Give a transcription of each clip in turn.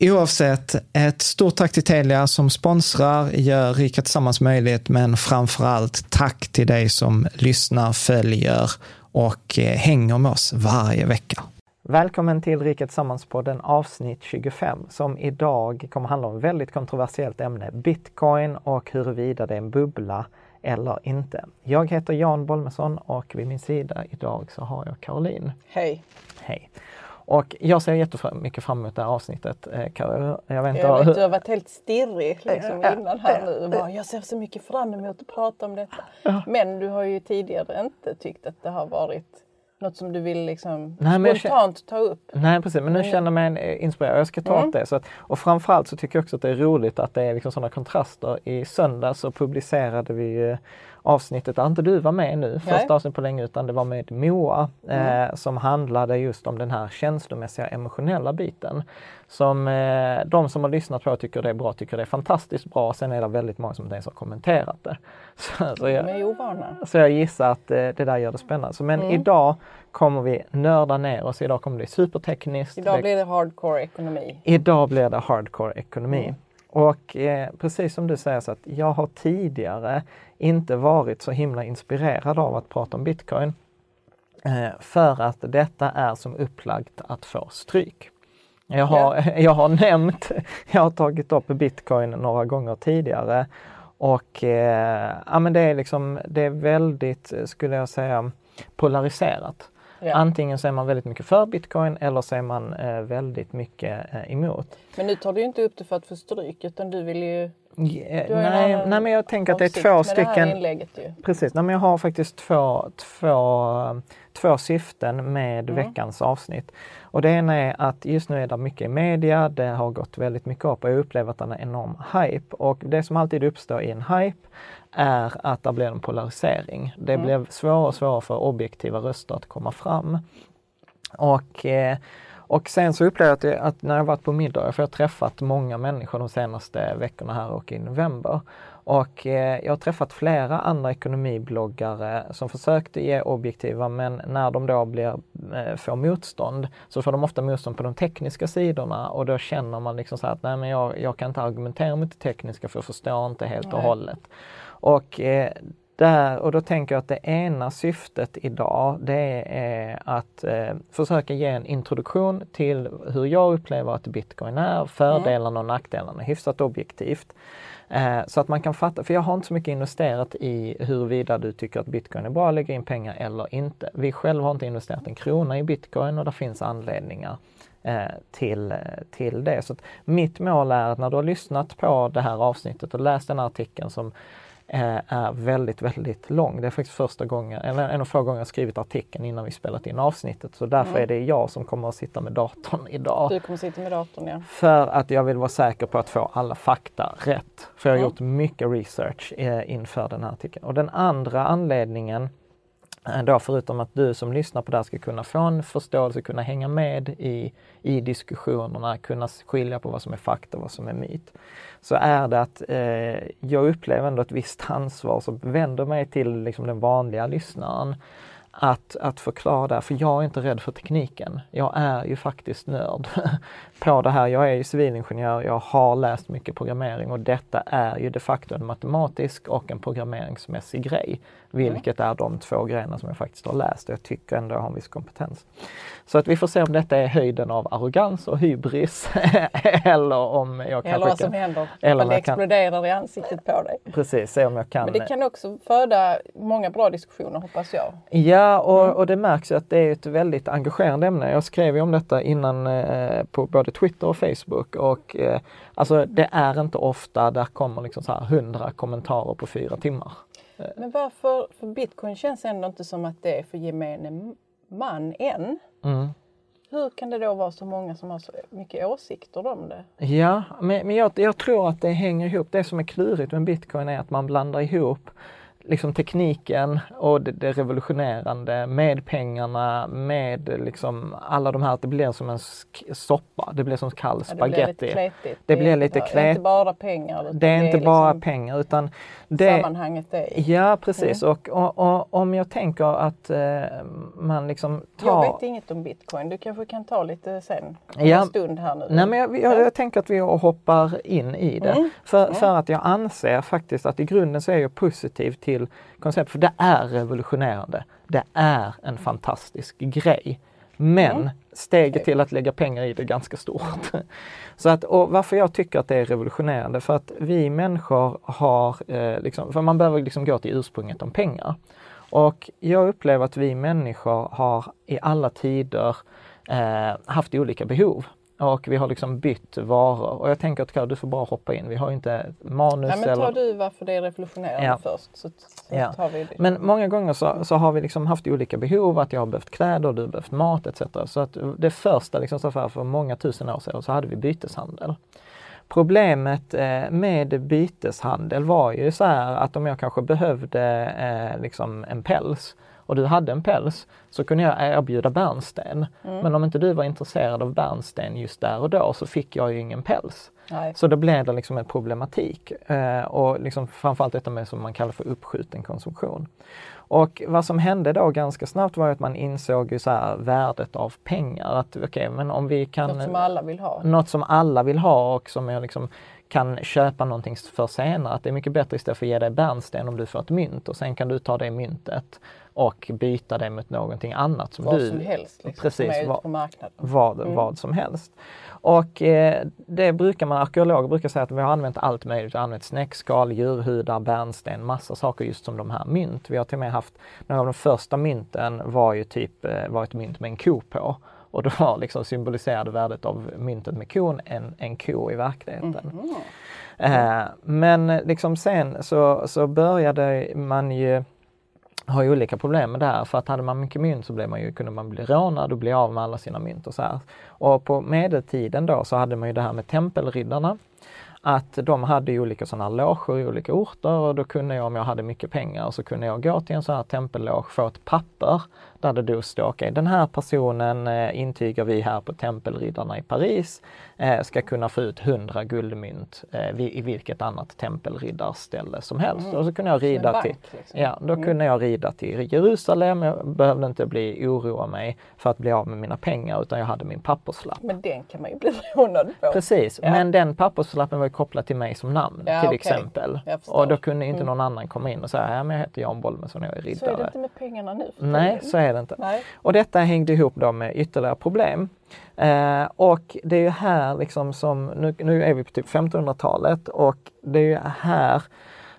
Oavsett, ett stort tack till Telia som sponsrar, gör Rika Tillsammans möjligt, men framför allt tack till dig som lyssnar, följer och eh, hänger med oss varje vecka. Välkommen till Rika Tillsammans-podden avsnitt 25 som idag kommer handla om ett väldigt kontroversiellt ämne, bitcoin och huruvida det är en bubbla eller inte. Jag heter Jan Bolmesson och vid min sida idag så har jag Caroline. Hej! Hej! Och jag ser jättemycket fram emot det här avsnittet. Eh, jag vet, jag vet du har varit helt stirrig liksom, innan här nu. Bara, jag ser så mycket fram emot att prata om detta. Men du har ju tidigare inte tyckt att det har varit något som du vill liksom nej, spontant ta upp? Nej precis, men nu mm. känner jag mig inspirerad. Jag ska ta mm. det. Så att, och framförallt så tycker jag också att det är roligt att det är liksom sådana kontraster. I söndag så publicerade vi avsnittet där inte du var med nu, första avsnittet på länge, utan det var med Moa mm. eh, som handlade just om den här känslomässiga emotionella biten. Som eh, de som har lyssnat på tycker det är bra, tycker det är fantastiskt bra. Sen är det väldigt många som inte ens har kommenterat det. Så, så jag, de är ovana. Så jag gissar att eh, det där gör det spännande. Så, men mm. idag kommer vi nörda ner oss. Idag kommer det bli supertekniskt. Idag blir det hardcore ekonomi. Idag blir det hardcore ekonomi. Mm. Och eh, precis som du säger så att jag har tidigare inte varit så himla inspirerad av att prata om bitcoin. Eh, för att detta är som upplagt att få stryk. Jag har, yeah. jag har nämnt, jag har tagit upp bitcoin några gånger tidigare och eh, ja, men det är liksom, det är väldigt, skulle jag säga, polariserat. Ja. Antingen så är man väldigt mycket för bitcoin eller så är man eh, väldigt mycket eh, emot. Men nu tar du inte upp det för att få stryk utan du vill ju Yeah, nej, nej, men jag tänker att det är två stycken. Precis, nej, men jag har faktiskt två, två, två syften med mm. veckans avsnitt. Och det ena är att just nu är det mycket i media, det har gått väldigt mycket upp och jag upplever att det är en enorm hype. Och det som alltid uppstår i en hype är att det blir en polarisering. Det mm. blir svårare och svårare för objektiva röster att komma fram. Och eh, och sen så upplever jag att, när jag varit på middag, för jag har träffat många människor de senaste veckorna här och i november. Och eh, jag har träffat flera andra ekonomibloggare som försökte ge objektiva men när de då blir, eh, får motstånd så får de ofta motstånd på de tekniska sidorna och då känner man liksom så att nej men jag, jag kan inte argumentera mot det tekniska för jag förstår inte helt och hållet. Och eh, där, och då tänker jag att det ena syftet idag det är att eh, försöka ge en introduktion till hur jag upplever att bitcoin är, fördelarna och nackdelarna hyfsat objektivt. Eh, så att man kan fatta, för jag har inte så mycket investerat i huruvida du tycker att bitcoin är bra att lägga in pengar eller inte. Vi själva har inte investerat en krona i bitcoin och det finns anledningar eh, till, eh, till det. Så mitt mål är att när du har lyssnat på det här avsnittet och läst den här artikeln som är väldigt, väldigt lång. Det är faktiskt första gången, eller en av få gånger jag skrivit artikeln innan vi spelat in avsnittet. Så därför mm. är det jag som kommer att sitta med datorn idag. Du kommer sitta med datorn, ja. För att jag vill vara säker på att få alla fakta rätt. För jag har mm. gjort mycket research eh, inför den här artikeln. Och den andra anledningen Eh, Eh, då förutom att du som lyssnar på det här ska kunna få en förståelse, kunna hänga med i, i diskussionerna, kunna skilja på vad som är fakta och vad som är myt. Så är det att eh, jag upplever ändå ett visst ansvar som vänder mig till liksom, den vanliga lyssnaren att, att förklara det, för jag är inte rädd för tekniken. Jag är ju faktiskt nörd på det här. Jag är ju civilingenjör, jag har läst mycket programmering och detta är ju de facto en matematisk och en programmeringsmässig grej. Vilket är de två grejerna som jag faktiskt har läst och jag tycker ändå jag har en viss kompetens. Så att vi får se om detta är höjden av arrogans och hybris eller om jag kan... Eller vad som händer, eller om det exploderar kan... i ansiktet på dig. Precis, se om jag kan... Men det kan också föda många bra diskussioner hoppas jag. Ja, och, mm. och det märks ju att det är ett väldigt engagerande ämne. Jag skrev ju om detta innan eh, på både Twitter och Facebook och eh, alltså det är inte ofta där kommer liksom så här 100 kommentarer på fyra timmar. Men varför, för bitcoin känns ändå inte som att det är för gemene man än. Mm. Hur kan det då vara så många som har så mycket åsikter om det? Ja, men, men jag, jag tror att det hänger ihop. Det som är klurigt med bitcoin är att man blandar ihop liksom tekniken och det, det revolutionerande med pengarna, med liksom alla de här, att det blir som en soppa, det blir som kall spaghetti. Ja, det blir lite kletigt. Det, blir lite kletigt. Det är inte bara pengar. Det är inte bara liksom pengar utan det, sammanhanget är Ja precis mm. och, och, och, om jag tänker att eh, man liksom tar... Jag vet inget om bitcoin, du kanske kan ta lite sen, ja. en stund här nu. Nej men jag, jag, jag, tänker att vi hoppar in i det. Mm. För, mm. för att jag anser faktiskt att i grunden så är jag positiv till till koncept, för det är revolutionerande. Det är en fantastisk grej. Men mm. steget till att lägga pengar i det är ganska stort. Så att, och varför jag tycker att det är revolutionerande, för att vi människor har, eh, liksom, för man behöver liksom gå till ursprunget om pengar. Och jag upplever att vi människor har i alla tider eh, haft olika behov och vi har liksom bytt varor. Och jag tänker att Karl, du får bara hoppa in. Vi har inte manus. Nej, men tar du varför det är revolutionerande ja. först. Så, så ja. tar vi det. Men många gånger så, så, har vi liksom haft olika behov, att jag har behövt kläder, du har behövt mat etc. Så att det första, liksom, så för, för många tusen år sedan, så hade vi byteshandel. Problemet eh, med byteshandel var ju så här att om jag kanske behövde eh, liksom en päls och du hade en päls så kunde jag erbjuda bärnsten. Mm. Men om inte du var intresserad av bärnsten just där och då så fick jag ju ingen päls. Nej. Så då blev det liksom en problematik eh, och liksom framförallt detta med som man kallar för uppskjuten konsumtion. Och vad som hände då ganska snabbt var att man insåg ju så här, värdet av pengar. Att okay, men om vi kan... Något som alla vill ha. Något som alla vill ha och som jag liksom kan köpa någonting för senare. Att det är mycket bättre istället för att ge dig bärnsten om du får ett mynt och sen kan du ta det myntet och byta det mot någonting annat som vad du... som helst, liksom, precis, som ute på marknaden. Vad, mm. vad som helst. Och eh, det brukar man, arkeologer brukar säga att vi har använt allt möjligt. Vi har använt snäckskal, djurhudar, bärnsten, massa saker just som de här mynt. Vi har till och med haft, några av de första mynten var ju typ eh, var ett mynt med en ko på. Och då var liksom symboliserade värdet av myntet med kon en, en ko i verkligheten. Mm. Eh, men liksom sen så, så började man ju har ju olika problem med det här för att hade man mycket mynt så blev man ju, kunde man bli rånad och bli av med alla sina mynt och så här. Och på medeltiden då så hade man ju det här med tempelriddarna. Att de hade ju olika sådana loger i olika orter och då kunde jag om jag hade mycket pengar så kunde jag gå till en sån här tempelloge, få ett papper där det då står, okej okay, den här personen eh, intygar vi här på Tempelriddarna i Paris eh, ska kunna få ut 100 guldmynt eh, i vilket annat tempelriddarställe som helst. Mm. Och så kunde jag rida bank, till, liksom. ja, då mm. kunde jag rida till Jerusalem, jag behövde inte bli oroa mig för att bli av med mina pengar utan jag hade min papperslapp. Men den kan man ju bli rånad på. Precis, ja. men den papperslappen var ju kopplad till mig som namn ja, till okay. exempel. Och då kunde inte mm. någon annan komma in och säga, ja men jag heter Jan Bolmesson och jag är riddare. Så är det inte med pengarna nu? Nej, så är det inte. Nej. Och detta hängde ihop då med ytterligare problem. Eh, och det är ju här liksom som, nu, nu är vi på typ 1500-talet och det är ju här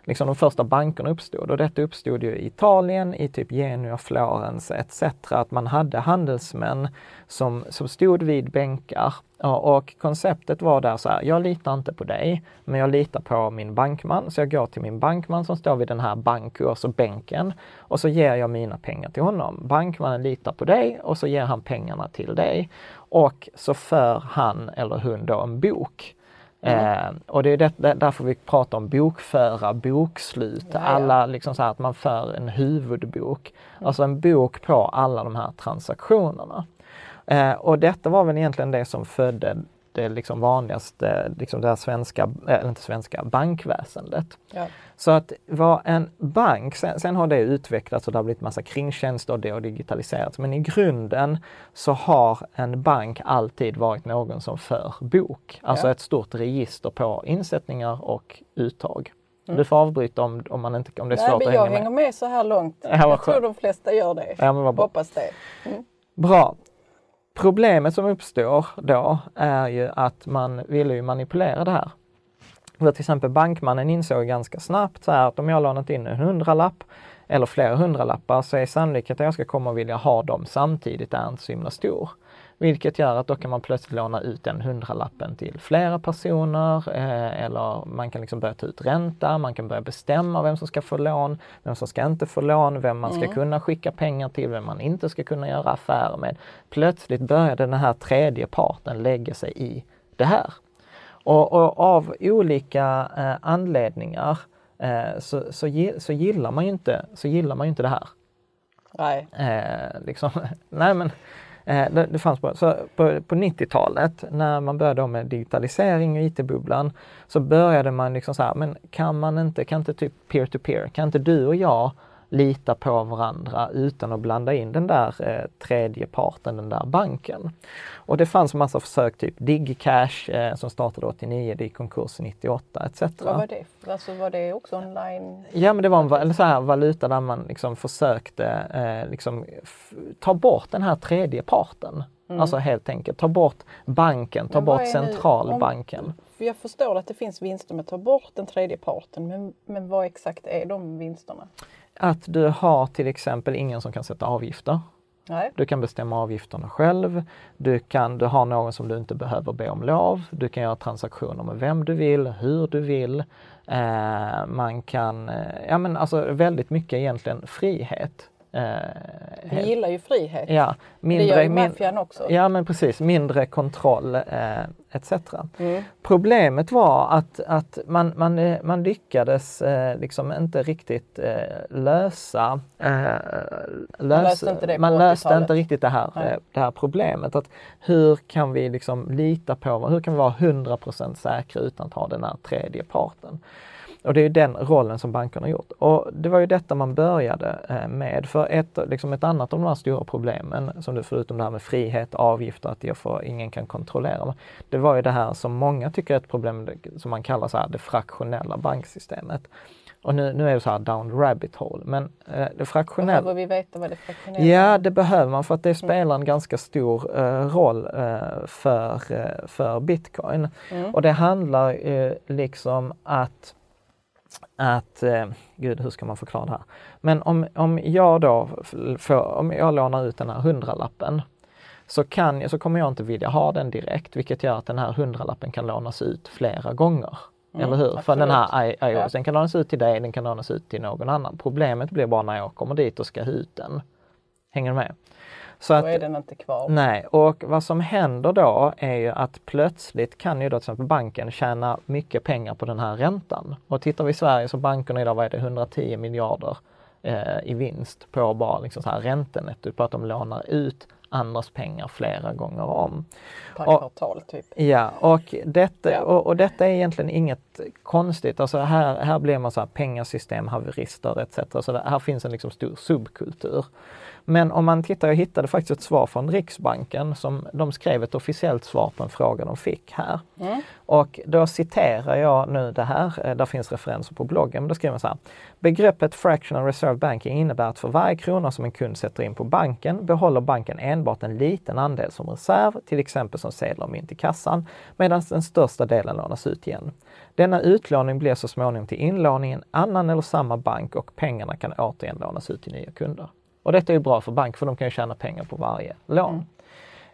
liksom de första bankerna uppstod och detta uppstod ju i Italien, i typ Genua, Florens etc. Att man hade handelsmän som, som stod vid bänkar och konceptet var där så här, jag litar inte på dig, men jag litar på min bankman. Så jag går till min bankman som står vid den här bankkurs alltså bänken och så ger jag mina pengar till honom. Bankmannen litar på dig och så ger han pengarna till dig. Och så för han eller hon då en bok Mm. Eh, och det är det, därför vi pratar om bokföra, bokslut, ja, ja. alla liksom så att man för en huvudbok. Mm. Alltså en bok på alla de här transaktionerna. Eh, och detta var väl egentligen det som födde det liksom vanligaste, liksom det här svenska, eller inte svenska, bankväsendet. Ja. Så att vara en bank, sen, sen, har det utvecklats och det har blivit massa kringtjänster och det har digitaliserats. Men i grunden så har en bank alltid varit någon som för bok. Alltså ja. ett stort register på insättningar och uttag. Mm. Du får avbryta om, om, man inte, om det är svårt Nej, att hänga med. Jag hänger med så här långt. Ja, jag tror de flesta gör det. Ja, men Hoppas det. Mm. Bra. Problemet som uppstår då är ju att man ville ju manipulera det här. För till exempel bankmannen insåg ganska snabbt så att om jag lånat in en hundralapp eller flera hundralappar så är sannolikheten att jag ska komma och vilja ha dem samtidigt är inte så himla stor. Vilket gör att då kan man plötsligt låna ut den hundralappen till flera personer eh, eller man kan liksom börja ta ut ränta, man kan börja bestämma vem som ska få lån, vem som ska inte få lån, vem man ska mm. kunna skicka pengar till, vem man inte ska kunna göra affärer med. Plötsligt började den här tredje parten lägga sig i det här. Och, och av olika eh, anledningar eh, så, så, så, gillar man ju inte, så gillar man inte det här. Nej. Eh, liksom, nej men Eh, det, det fanns på, så på, på 90-talet när man började med digitalisering och IT-bubblan så började man liksom så här, men kan man inte, kan inte typ peer-to-peer, -peer, kan inte du och jag lita på varandra utan att blanda in den där eh, tredje parten, den där banken. Och det fanns massa försök, typ Digcash eh, som startade 89, det gick konkurs 98 etc. Vad var det? Alltså var det också online? Ja men det var en så här valuta där man liksom försökte eh, liksom ta bort den här tredje parten. Mm. Alltså helt enkelt ta bort banken, ta bort centralbanken. Om, jag förstår att det finns vinster med att ta bort den tredje parten men, men vad exakt är de vinsterna? Att du har till exempel ingen som kan sätta avgifter. Nej. Du kan bestämma avgifterna själv. Du, kan, du har någon som du inte behöver be om lov. Du kan göra transaktioner med vem du vill, hur du vill. Eh, man kan, eh, ja men alltså väldigt mycket egentligen frihet. Eh, Vi gillar ju frihet. Ja, mindre, det gör ju maffian också. Ja men precis, mindre kontroll eh, etc. Mm. Problemet var att, att man, man, eh, man lyckades eh, liksom inte riktigt eh, lösa, eh, man löste inte, man löste inte riktigt det här, eh, det här problemet. Att hur kan vi liksom lita på, hur kan vi vara 100% säkra utan att ha den här tredje parten? Och det är den rollen som bankerna har gjort. Och det var ju detta man började eh, med. För ett, liksom ett annat av de här stora problemen, som du förutom det här med frihet, avgifter, att jag får, ingen kan kontrollera. Det var ju det här som många tycker är ett problem, som man kallar så här, det fraktionella banksystemet. Och nu, nu är det så här down rabbit hole, men eh, det fraktionella... Behöver vi veta vad det fraktionella Ja, det behöver man för att det spelar en ganska stor eh, roll eh, för, eh, för bitcoin. Mm. Och det handlar liksom att att, eh, gud hur ska man förklara det här? Men om, om jag då får, om jag lånar ut den här hundralappen så, kan, så kommer jag inte vilja ha den direkt vilket gör att den här hundralappen kan lånas ut flera gånger. Mm, Eller hur? Absolut. För den här iOS, den kan lånas ut till dig, den kan lånas ut till någon annan. Problemet blir bara när jag kommer dit och ska ha ut den. Hänger du med? Så då att, är den inte kvar. Nej, och vad som händer då är ju att plötsligt kan ju då till exempel banken tjäna mycket pengar på den här räntan. Och tittar vi i Sverige så bankerna idag, vad är det, 110 miljarder eh, i vinst på bara liksom så här räntenetto, på att de lånar ut andras pengar flera gånger om. Per kvartal typ. Ja, och detta, ja. Och, och, detta är egentligen inget konstigt. Alltså här, här blir man så här pengasystem, haverister etc. Så det, här finns en liksom stor subkultur. Men om man tittar, jag hittade faktiskt ett svar från Riksbanken som de skrev ett officiellt svar på en fråga de fick här. Mm. Och då citerar jag nu det här, eh, där finns referenser på bloggen, men då skriver man så här. Begreppet fractional reserve banking innebär att för varje krona som en kund sätter in på banken behåller banken enbart en liten andel som reserv, till exempel som sedlar mynt i kassan, medan den största delen lånas ut igen. Denna utlåning blir så småningom till inlåning i en annan eller samma bank och pengarna kan återigen lånas ut till nya kunder. Och detta är bra för bank för de kan ju tjäna pengar på varje lån. Mm.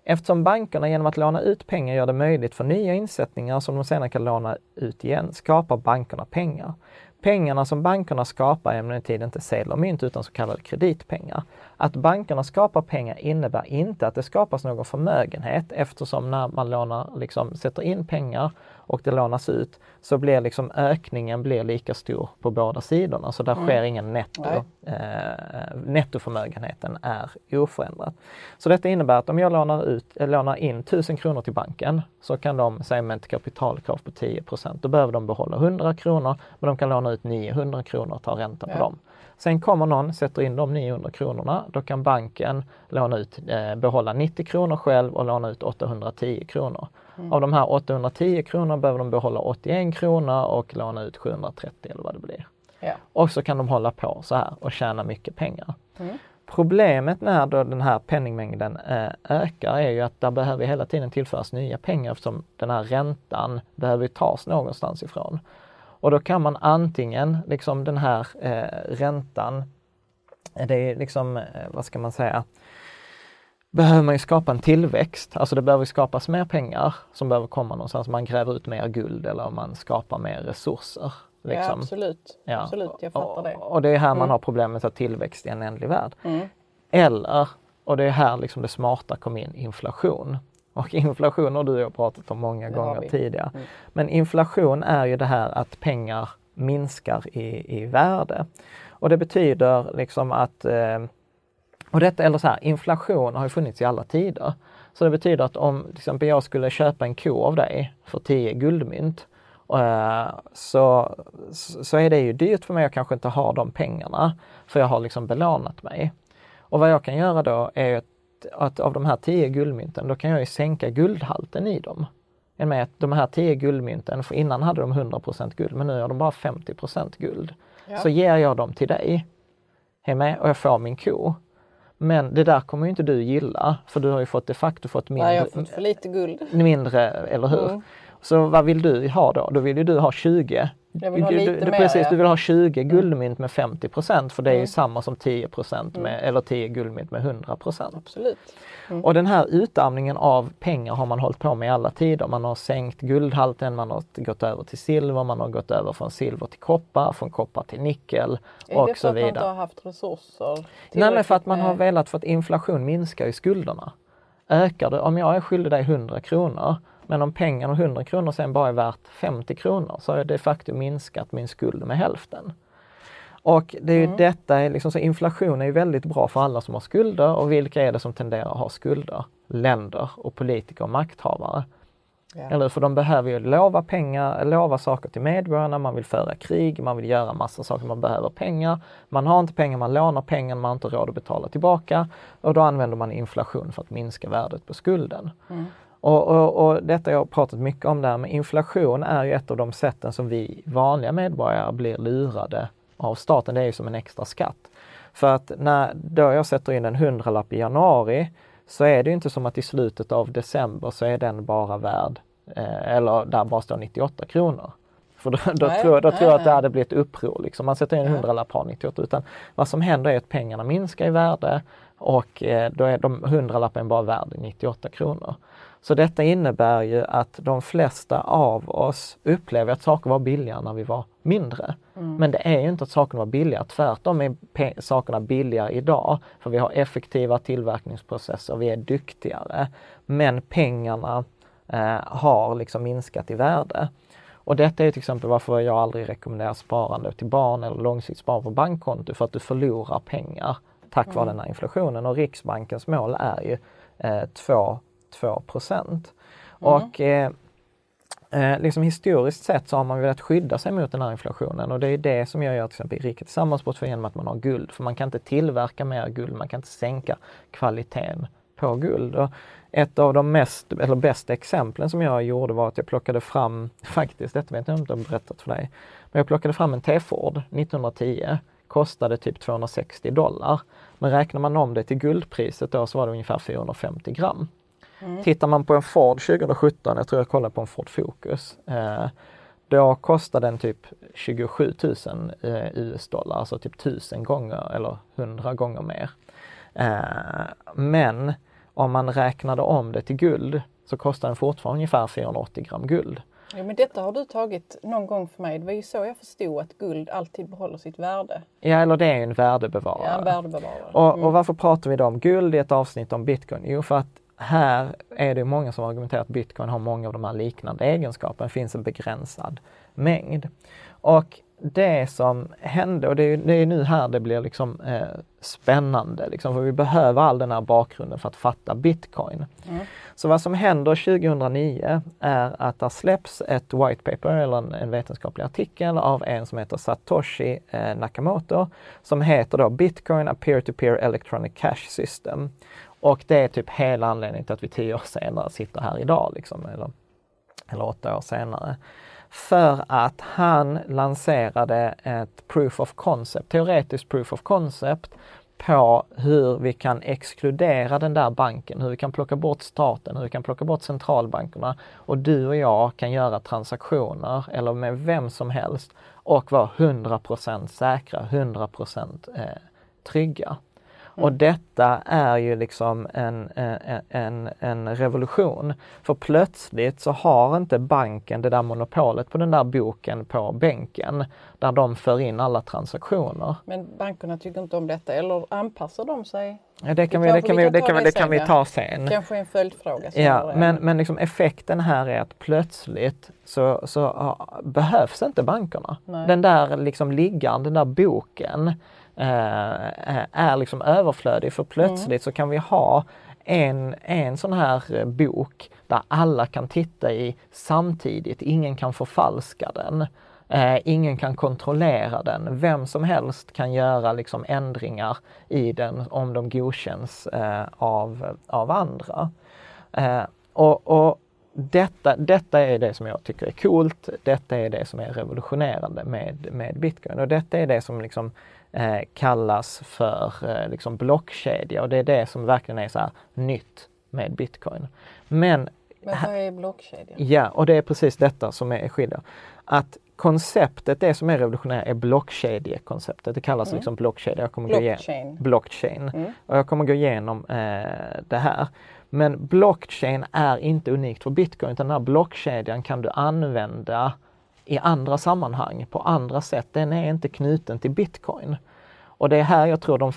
Eftersom bankerna genom att låna ut pengar gör det möjligt för nya insättningar som de sedan kan låna ut igen, skapar bankerna pengar. Pengarna som bankerna skapar är emellertid inte sedlar och mynt utan så kallade kreditpengar. Att bankerna skapar pengar innebär inte att det skapas någon förmögenhet eftersom när man lånar, liksom, sätter in pengar och det lånas ut så blir liksom ökningen blir lika stor på båda sidorna. Så där mm. sker ingen netto. Eh, nettoförmögenheten är oförändrad. Så detta innebär att om jag lånar, ut, lånar in 1000 kronor till banken så kan de säga med ett kapitalkrav på 10% Då behöver de behålla 100 kronor men de kan låna ut 900 kronor och ta ränta på ja. dem. Sen kommer någon, sätter in de 900 kronorna, då kan banken låna ut, eh, behålla 90 kronor själv och låna ut 810 kronor. Mm. Av de här 810 kronorna behöver de behålla 81 kronor och låna ut 730 eller vad det blir. Ja. Och så kan de hålla på så här och tjäna mycket pengar. Mm. Problemet när då den här penningmängden eh, ökar är ju att där behöver hela tiden tillföras nya pengar eftersom den här räntan behöver tas någonstans ifrån. Och då kan man antingen, liksom den här eh, räntan, det är liksom, eh, vad ska man säga, behöver man ju skapa en tillväxt, alltså det behöver skapas mer pengar som behöver komma någonstans. Man gräver ut mer guld eller man skapar mer resurser. Liksom. Ja absolut, ja. absolut, jag fattar det. Och det är här mm. man har problemet med tillväxt i en ändlig värld. Mm. Eller, och det är här liksom det smarta kom in, inflation. Och inflation har du och jag pratat om många det gånger tidigare. Mm. Men inflation är ju det här att pengar minskar i, i värde. Och det betyder liksom att eh, och detta, eller så här, inflation har ju funnits i alla tider. Så det betyder att om till exempel jag skulle köpa en ko av dig för 10 guldmynt eh, så, så är det ju dyrt för mig att kanske inte ha de pengarna för jag har liksom belånat mig. Och vad jag kan göra då är att att av de här 10 guldmynten, då kan jag ju sänka guldhalten i dem. Jag med att de här 10 guldmynten, för innan hade de 100% guld, men nu har de bara 50% guld. Ja. Så ger jag dem till dig, är med, och jag får min ko. Men det där kommer ju inte du gilla, för du har ju fått de facto fått mindre. Nej, jag har fått för lite guld. Mindre, eller hur? Mm. Så vad vill du ha då? Då vill ju du ha 20 du, mer, precis, du vill ha 20 mm. guldmynt med 50% för det är mm. ju samma som 10 med, mm. eller 10 guldmynt med 100 Absolut. Mm. Och den här utarmningen av pengar har man hållit på med i alla tider. Man har sänkt guldhalten, man har gått över till silver, man har gått över från silver till koppar, från koppar till nickel och så vidare. Är det för att man inte har haft resurser? Nej, men för att man har velat för att inflation minskar ju skulderna. Ökar det, om jag är skyldig dig 100 kronor men om pengarna, 100 kronor, sen bara är värt 50 kronor så har jag de facto minskat min skuld med hälften. Och det är mm. detta, liksom, så inflation är ju väldigt bra för alla som har skulder och vilka är det som tenderar att ha skulder? Länder och politiker och makthavare. Yeah. Eller för de behöver ju lova pengar, lova saker till medborgarna, man vill föra krig, man vill göra massa saker, man behöver pengar. Man har inte pengar, man lånar pengar, man har inte råd att betala tillbaka och då använder man inflation för att minska värdet på skulden. Mm. Och, och, och, detta jag har pratat mycket om där med inflation är ju ett av de sätten som vi vanliga medborgare blir lurade av staten. Det är ju som en extra skatt. För att när då jag sätter in en hundralapp i januari så är det inte som att i slutet av december så är den bara värd, eller där bara står 98 kronor. För då, då nej, tror, då nej, tror jag att det hade blivit uppror. Liksom. Man sätter in en hundralapp har 98 utan vad som händer är att pengarna minskar i värde och eh, då är de hundralappen bara värd 98 kronor. Så detta innebär ju att de flesta av oss upplever att saker var billigare när vi var mindre. Mm. Men det är ju inte att sakerna var billigare, tvärtom är sakerna billigare idag för vi har effektiva tillverkningsprocesser, vi är duktigare. Men pengarna eh, har liksom minskat i värde. Och detta är till exempel varför jag aldrig rekommenderar sparande till barn eller långsiktigt sparande på bankkonto för att du förlorar pengar tack vare mm. den här inflationen. Och Riksbankens mål är ju eh, 2, 2 procent. Mm. Och eh, eh, liksom historiskt sett så har man velat skydda sig mot den här inflationen och det är det som jag gör till exempel i Riket Tillsammans genom att man har guld. För man kan inte tillverka mer guld, man kan inte sänka kvaliteten på guld. Och ett av de mest, eller bästa exemplen som jag gjorde var att jag plockade fram, faktiskt, detta vet jag inte om jag berättat för dig, men jag plockade fram en T-Ford 1910, kostade typ 260 dollar. Men räknar man om det till guldpriset då så var det ungefär 450 gram. Mm. Tittar man på en Ford 2017, jag tror jag kollade på en Ford Focus, eh, då kostar den typ 27 000 eh, US-dollar, alltså typ 1000 gånger eller 100 gånger mer. Eh, men om man räknade om det till guld så kostar den fortfarande ungefär 480 gram guld. Ja, men detta har du tagit någon gång för mig. Det var ju så jag förstod att guld alltid behåller sitt värde. Ja, eller det är en värdebevarare. Ja, en värdebevarare. Och, och mm. varför pratar vi då om guld i ett avsnitt om bitcoin? Jo, för att här är det många som argumenterar att bitcoin har många av de här liknande egenskaperna. Det finns en begränsad mängd. Och det som hände, och det är, det är nu här det blir liksom eh, spännande, liksom, för vi behöver all den här bakgrunden för att fatta bitcoin. Mm. Så vad som händer 2009 är att det släpps ett white paper eller en, en vetenskaplig artikel av en som heter Satoshi eh, Nakamoto som heter då Bitcoin a peer-to-peer electronic cash system. Och det är typ hela anledningen till att vi tio år senare sitter här idag, liksom, eller, eller åtta år senare. För att han lanserade ett proof of concept, teoretiskt proof of concept på hur vi kan exkludera den där banken, hur vi kan plocka bort staten, hur vi kan plocka bort centralbankerna och du och jag kan göra transaktioner eller med vem som helst och vara 100% säkra, 100% eh, trygga. Och detta är ju liksom en, en, en revolution. För plötsligt så har inte banken det där monopolet på den där boken på bänken där de för in alla transaktioner. Men bankerna tycker inte om detta eller anpassar de sig? Ja, det kan vi, det kan vi, det kan vi, det kan vi ta sen. Kanske en följdfråga. Ja, men, men liksom effekten här är att plötsligt så, så behövs inte bankerna. Nej. Den där liksom liggaren, den där boken Eh, Eh, eh, är liksom överflödig för plötsligt mm. så kan vi ha en, en sån här eh, bok där alla kan titta i samtidigt. Ingen kan förfalska den. Eh, ingen kan kontrollera den. Vem som helst kan göra liksom ändringar i den om de godkänns eh, av, av andra. Eh, och, och detta, detta är det som jag tycker är coolt. Detta är det som är revolutionerande med, med bitcoin och detta är det som liksom eh, kallas för eh, liksom blockkedja och det är det som verkligen är så här nytt med bitcoin. Men, Men vad är blockkedja? Ja, och det är precis detta som är skillnaden. Att konceptet, det som är revolutionärt, är blockkedjekonceptet. Det kallas mm. liksom blockkedja. Jag kommer blockchain. Gå igen, blockchain. Mm. Och jag kommer gå igenom eh, det här. Men blockchain är inte unikt för bitcoin, utan den här blockkedjan kan du använda i andra sammanhang, på andra sätt. Den är inte knuten till bitcoin. Och det är här jag tror de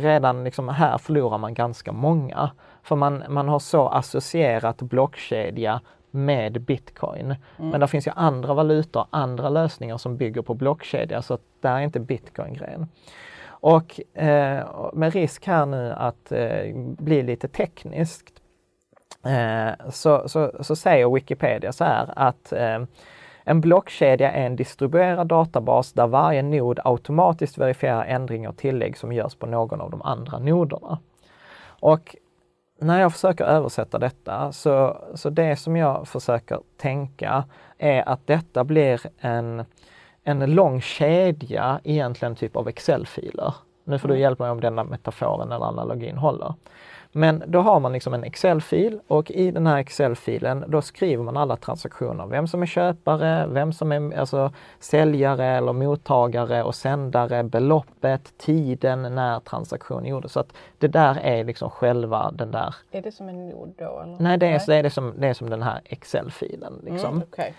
redan liksom här förlorar man ganska många. För man, man har så associerat blockkedja med bitcoin. Mm. Men det finns ju andra valutor, andra lösningar som bygger på blockkedja så att där är inte bitcoin grejen. Och eh, med risk här nu att eh, bli lite tekniskt eh, så, så, så, säger Wikipedia så här att eh, en blockkedja är en distribuerad databas där varje nod automatiskt verifierar ändringar och tillägg som görs på någon av de andra noderna. Och när jag försöker översätta detta så, så det som jag försöker tänka är att detta blir en, en lång kedja, egentligen typ av Excel-filer. Nu får du mm. hjälpa mig om denna metaforen eller analogin håller. Men då har man liksom en Excel-fil och i den här Excel-filen då skriver man alla transaktioner. Vem som är köpare, vem som är alltså, säljare eller mottagare och sändare, beloppet, tiden när transaktionen gjordes. Så att det där är liksom själva den där... Är det som en nod då? Eller? Nej, det är, Nej. är, det som, det är som den här Excel-filen. Liksom. Mm, okay.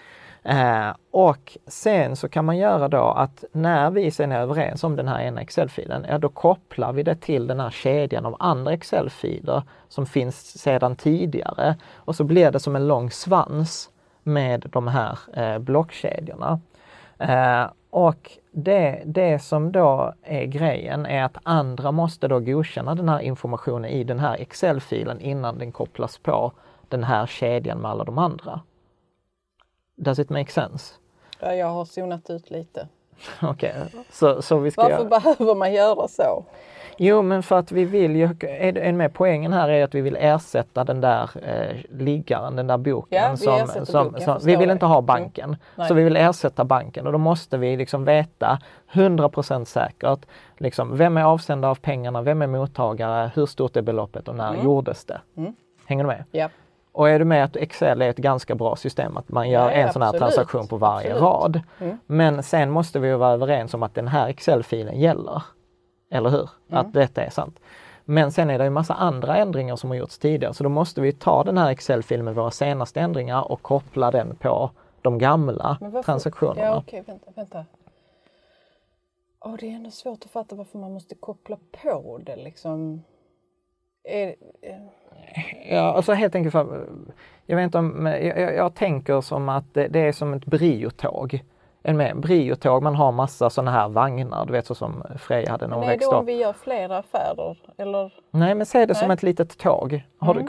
Eh, och sen så kan man göra då att när vi sen är överens om den här ena Excel-filen, ja då kopplar vi det till den här kedjan av andra Excel-filer som finns sedan tidigare. Och så blir det som en lång svans med de här eh, blockkedjorna. Eh, och det, det som då är grejen är att andra måste då godkänna den här informationen i den här Excel-filen innan den kopplas på den här kedjan med alla de andra. Does it make sense? Ja, jag har zonat ut lite. Okej, okay. så, så vi ska... Varför göra... behöver man göra så? Jo, men för att vi vill ju, en med poängen här är att vi vill ersätta den där eh, liggaren, den där boken. Ja, vi som, som, som vi vill inte ha banken. Mm. Så vi vill ersätta banken och då måste vi liksom veta 100% säkert, liksom, vem är avsändare av pengarna, vem är mottagare, hur stort är beloppet och när Mm. gjordes det? Mm. Hänger du med? Ja. Och är du med att Excel är ett ganska bra system, att man gör Ja, en sån här absolut. transaktion på varje Absolut. rad. Mm. Men sen måste vi vara överens om att den här Excel-filen gäller. Eller hur? Mm. Att detta är sant. Men sen är det en massa andra ändringar som har gjorts tidigare, så då måste vi ta den här Excel-filen med våra senaste ändringar och koppla den på de gamla transaktionerna. Ja, okej, vänta, vänta. Åh, det är ändå svårt att fatta varför man måste koppla på det liksom. Är, eh, Ja, alltså helt enkelt för, jag vet inte om, jag, jag, tänker som att det, det är som ett briotåg. En med briotåg, man har massa sådana här vagnar, du vet så som Freja hade när men hon är det växte om upp. vi gör flera affärer? Eller? Nej, men se det som Nej. ett litet tåg. Har Mm.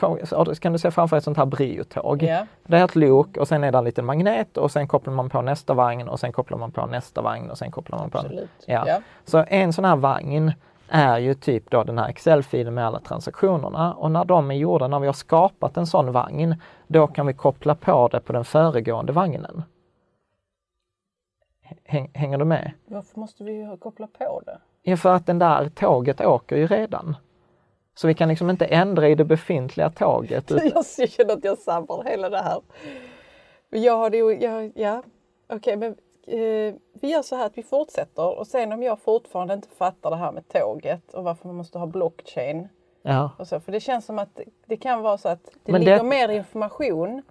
du, kan du se framför dig ett sånt här briotåg? Ja. Det är ett lok och sen är det en liten magnet och sen kopplar man på nästa vagn och sen kopplar man på nästa vagn och sen kopplar man på. Absolut. Ja. Ja. Så en sån här vagn är ju typ då den här Excel-filen med alla transaktionerna och när de är gjorda, när vi har skapat en sån vagn, då kan vi koppla på det på den föregående vagnen. Häng, hänger du med? Varför måste vi koppla på det? Ja, för att den där tåget åker ju redan. Så vi kan liksom inte ändra i det befintliga tåget. Jag känner att jag sabbar hela det här. Jag har det ju, jag, ja, okej men eh, vi gör så här att vi fortsätter och sen om jag fortfarande inte fattar det här med tåget och varför man måste ha blockchain Ja. och så, för det känns som att det kan vara så att det Men ligger det- mer information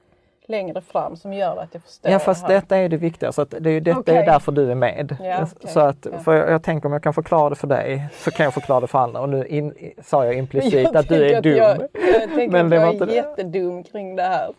längre fram som gör att jag förstår Ja fast det detta är det viktiga, så det är detta Okej. är därför du är med. Ja, okej. Så att, för jag, jag tänker om jag kan förklara det för dig så kan jag förklara det för andra och nu in, sa jag implicit Jag att du är dum. Jag, jag tänker Men att jag är jättedum kring det här.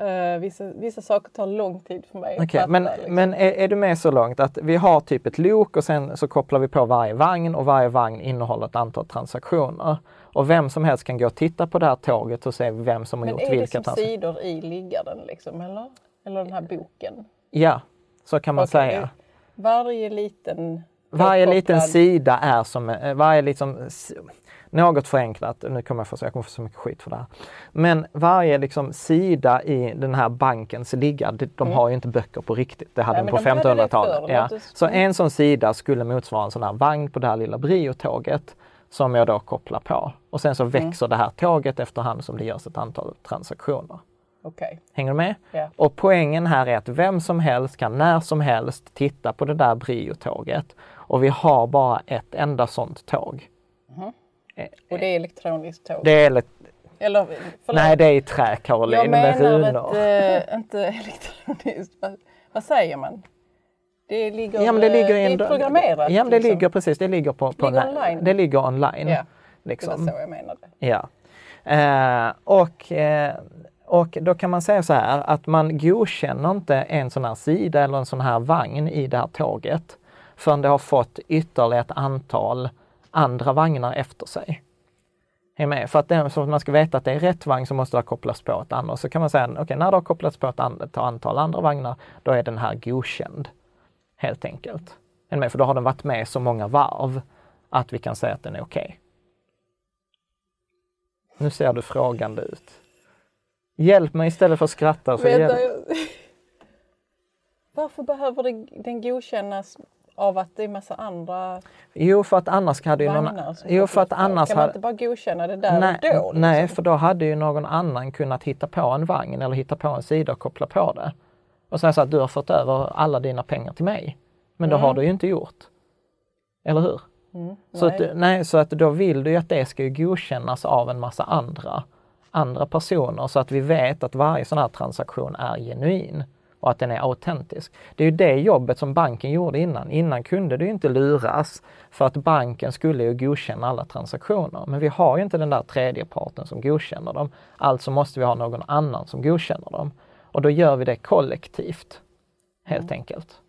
Eh, vissa, vissa saker tar lång tid för mig fatta, men, liksom. men är, är du med så långt att vi har typ ett lok och sen så kopplar vi på varje vagn och varje vagn innehåller ett antal transaktioner. Och vem som helst kan gå och titta på det här tåget och se vem som har Men gjort är det vilka som transaktioner. sidor i liggaren liksom, eller? Eller den här boken? Ja, så kan man Okej, säga. Varje liten... Varje liten sida är som, eh, varje liksom, något förenklat, nu kommer jag få, jag kommer få så mycket skit för det här. Men varje liksom sida i den här bankens ligga, de, de har ju inte böcker på riktigt, det hade Mm. Nej, de på men de hade det 1500-talet. förr, Ja. Så en sån sida skulle motsvara en sån här vagn på det här lilla briotåget som jag då kopplar på. Och sen så Mm. växer det här tåget efterhand som det görs ett antal transaktioner. Okej. Hänger du med? Ja. Och poängen här är att vem som helst kan när som helst titta på det där briotåget. Och vi har bara ett enda sånt tåg. Och det är elektroniskt tåg? Det är, lite- Eller, förlåt. nej, det är i trä Caroline Jag med menar runor. ett, äh, inte elektroniskt, vad, vad säger man? Det ligger, Ja, men det ligger i eh, en, det programmerat. Ja, men det liksom. ligger precis, det ligger på, på Ligger online. Det ligger online. Ja, det var liksom. så jag menade. Ja. Eh, och, eh, och då kan man säga så här att man godkänner inte en sån här sida eller en sån här vagn i det här tåget förrän det har fått ytterligare ett antal andra vagnar efter sig. Är med? För att det, att man ska veta att det är rätt vagn så måste det kopplas på ett annat. Så kan man säga, okej när det har kopplats på ett an- ett antal andra vagnar, då är den här godkänd. Helt enkelt. Är med? För då har den varit med så många varv att vi kan säga att den är okej. Nu ser du frågande ut. Hjälp mig istället för att skratta. Så Vänta, hjälp. jag... Varför behöver den godkännas av att det är massa andra Jo, för att annars hade ju någon... Jo, för att annars Kan man inte bara godkänna det där Nej, och då? Liksom? nej, för då hade ju någon annan kunnat hitta på en vagn eller hitta på en sida och koppla på det. Och säga så att du har fått över alla dina pengar till mig. Men det har du ju inte gjort. Eller hur? Så, Mm. nej. att, nej, så att då vill du ju att det ska ju godkännas av en massa andra, andra personer så att vi vet att varje sån här transaktion är genuin och att den är autentisk. Det är ju det jobbet som banken gjorde innan. Innan kunde ju inte luras för att banken skulle ju godkänna alla transaktioner. Men vi har ju inte den där tredje parten som godkänner dem. Alltså måste vi ha någon annan som godkänner dem. Och då gör vi det kollektivt, helt mm. enkelt.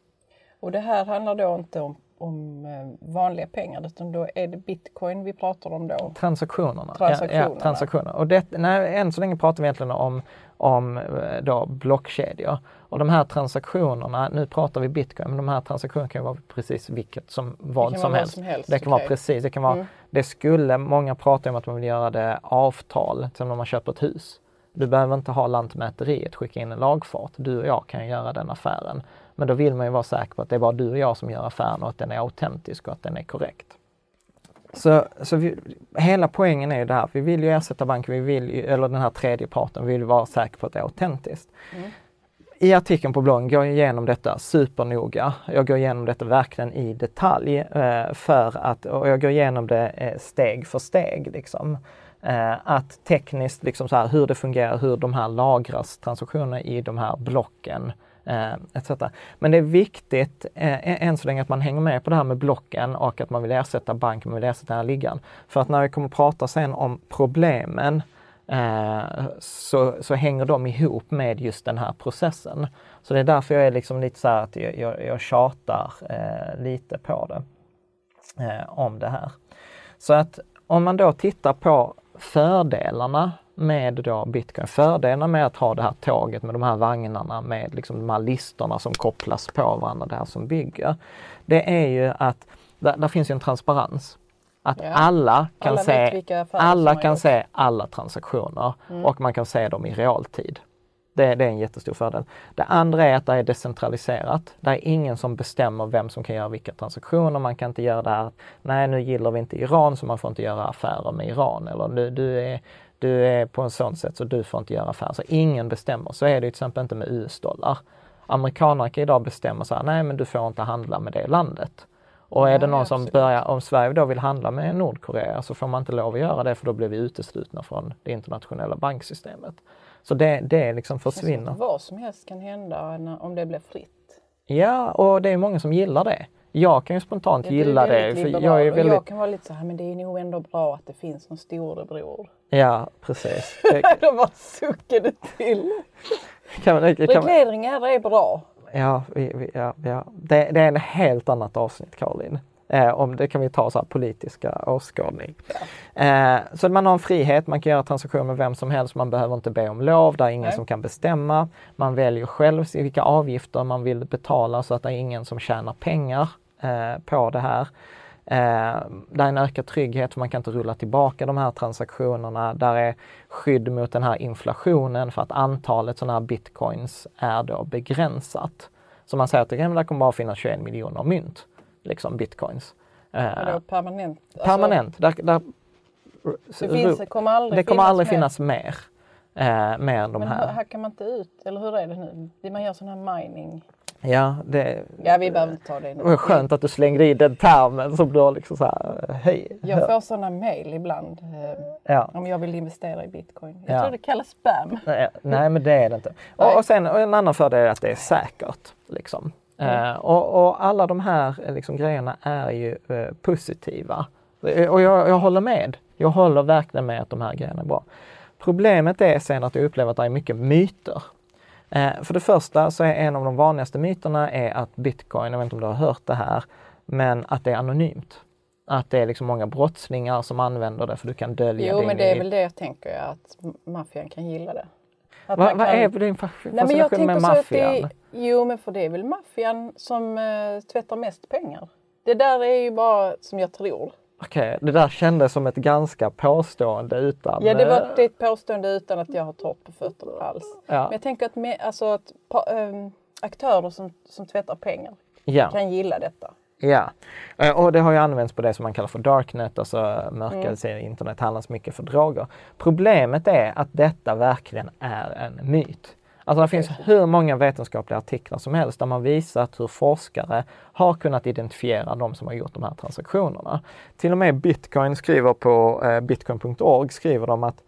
Och det här handlar då inte om, om eh, vanliga pengar utan då är det bitcoin vi pratar om då? Transaktionerna. Transaktionerna. Ja, ja, transaktioner. Och det, nej, än så länge pratar vi egentligen om, om eh, då blockkedjor. Och de här transaktionerna, nu pratar vi bitcoin, men de här transaktionerna kan vara precis vilket som, vad, som, helst. som helst. Det kan okay. vara precis, det kan vara, mm. det skulle, många pratar om att man vill göra det avtal, som när man köper ett hus. Du behöver inte ha Lantmäteriet skicka in en lagfart. Du och jag kan göra den affären. Men då vill man ju vara säker på att det är bara du och jag som gör affären och att den är autentisk och att den är korrekt. Så, så vi, hela poängen är ju det här, vi vill ju ersätta banken, vi vill ju, eller den här tredje parten, vi vill vara säkra på att det är autentiskt. Mm. I artikeln på bloggen går jag igenom detta supernoga. Jag går igenom detta verkligen i detalj eh, för att, och jag går igenom det eh, steg för steg. Liksom. Eh, att tekniskt, liksom så här, hur det fungerar, hur de här lagras, transaktioner i de här blocken Eh, etc. Men det är viktigt eh, än så länge att man hänger med på det här med blocken och att man vill ersätta banken, man vill ersätta den här liggaren. För att när vi kommer prata sen om problemen eh, så, så hänger de ihop med just den här processen. Så det är därför jag är liksom lite så här att jag, jag, jag tjatar eh, lite på det, eh, om det här. Så att om man då tittar på fördelarna med då bitcoin, fördelarna med att ha det här tåget med de här vagnarna med liksom de här listorna som kopplas på varandra, det här som bygger. Det är ju att där, där finns ju en transparens. Att ja. alla kan, alla se, alla kan se alla transaktioner mm. och man kan se dem i realtid. Det, det, är en jättestor fördel. Det andra är att det är decentraliserat. Det är ingen som bestämmer vem som kan göra vilka transaktioner. Man kan inte göra det här, nej nu gillar vi inte Iran så man får inte göra affärer med Iran. Eller du, du, är, du är på en sån sätt så du får inte göra affärer. Så ingen bestämmer. Så är det till exempel inte med US-dollar. Amerikanerna kan idag bestämma så här, nej men du får inte handla med det landet. Och är det någon som börjar, om Sverige då vill handla med Nordkorea så får man inte lov att göra det för då blir vi uteslutna från det internationella banksystemet. Så det, det liksom försvinner. Det vad som helst kan hända om det blir fritt. Ja, och det är många som gillar det. Jag kan ju spontant ja, gilla det. För jag, är väldigt... jag kan vara lite så här, men det är nog ändå bra att det finns en storebror. Ja, precis. De bara suckade till. Kan man, kan Regleringar är bra. Ja, vi, vi, ja, ja. Det, det, är en helt annat avsnitt Caroline. Eh, om det kan vi ta så här politiska åskådning. Ja. Eh, så man har en frihet, man kan göra transaktioner med vem som helst, man behöver inte be om lov, det är ingen Nej. som kan bestämma. Man väljer själv vilka avgifter man vill betala så att det är ingen som tjänar pengar eh, på det här. Eh, det är en ökad trygghet för man kan inte rulla tillbaka de här transaktionerna. Där är skydd mot den här inflationen för att antalet sådana här bitcoins är då begränsat. Så man säger att det kommer bara finnas 21 miljoner mynt, liksom bitcoins. Eh, permanent? Alltså, permanent. Där, där, det, finns, det kommer aldrig, det kommer finnas, aldrig finnas mer. Eh, mer än de Men här. hackar man inte ut, eller hur är det nu? Man gör sån här mining? Ja, det, ja, vi behöver inte ta det nu. Var skönt att du slängde i den termen som du liksom så här, hej. Jag får sådana mail ibland eh, ja. om jag vill investera i bitcoin. Jag ja. tror det kallas spam. Nej, nej men det är det inte. Och, och sen och en annan fördel är att det är säkert. Liksom. Mm. Uh, och, och, alla de här liksom, grejerna är ju uh, positiva. Och jag, jag håller med. Jag håller verkligen med att de här grejerna är bra. Problemet är sen att jag upplever att det är mycket myter Eh, för det första så är en av de vanligaste myterna är att bitcoin, jag vet inte om du har hört det här, men att det är anonymt. Att det är liksom många brottslingar som använder det för du kan dölja Jo, men det är väl det jag tänker, att maffian kan gilla det. Vad va kan... är din fascination med maffian? Jo, men för det är väl maffian som uh, tvättar mest pengar. Det där är ju bara som jag tror. Okej, okay, det där kändes som ett ganska påstående utan... Ja, det var eh, ett påstående utan att jag har torrt på fötterna alls. Ja. Men jag tänker att, med, alltså, att ähm, aktörer som, som tvättar pengar ja. kan gilla detta. Ja, eh, och det har ju använts på det som man kallar för darknet, alltså mörka mm. internet handlas mycket för droger. Problemet är att detta verkligen är en myt. Alltså det finns hur många vetenskapliga artiklar som helst där man visat hur forskare har kunnat identifiera de som har gjort de här transaktionerna. Till och med Bitcoin skriver på eh, bitcoin.org skriver de att,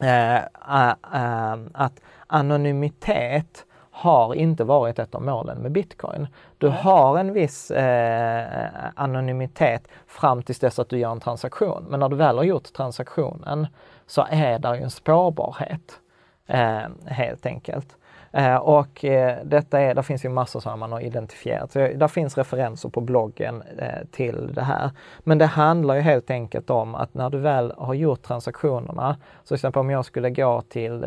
eh, äh, äh, att anonymitet har inte varit ett av målen med bitcoin. Du har en viss eh, anonymitet fram tills dess att du gör en transaktion. Men när du väl har gjort transaktionen så är där ju en spårbarhet eh, helt enkelt. Eh, och eh, detta är, där finns ju massor som man har identifierat. Så där finns referenser på bloggen eh, till det här. Men det handlar ju helt enkelt om att när du väl har gjort transaktionerna, så till exempel om jag skulle gå till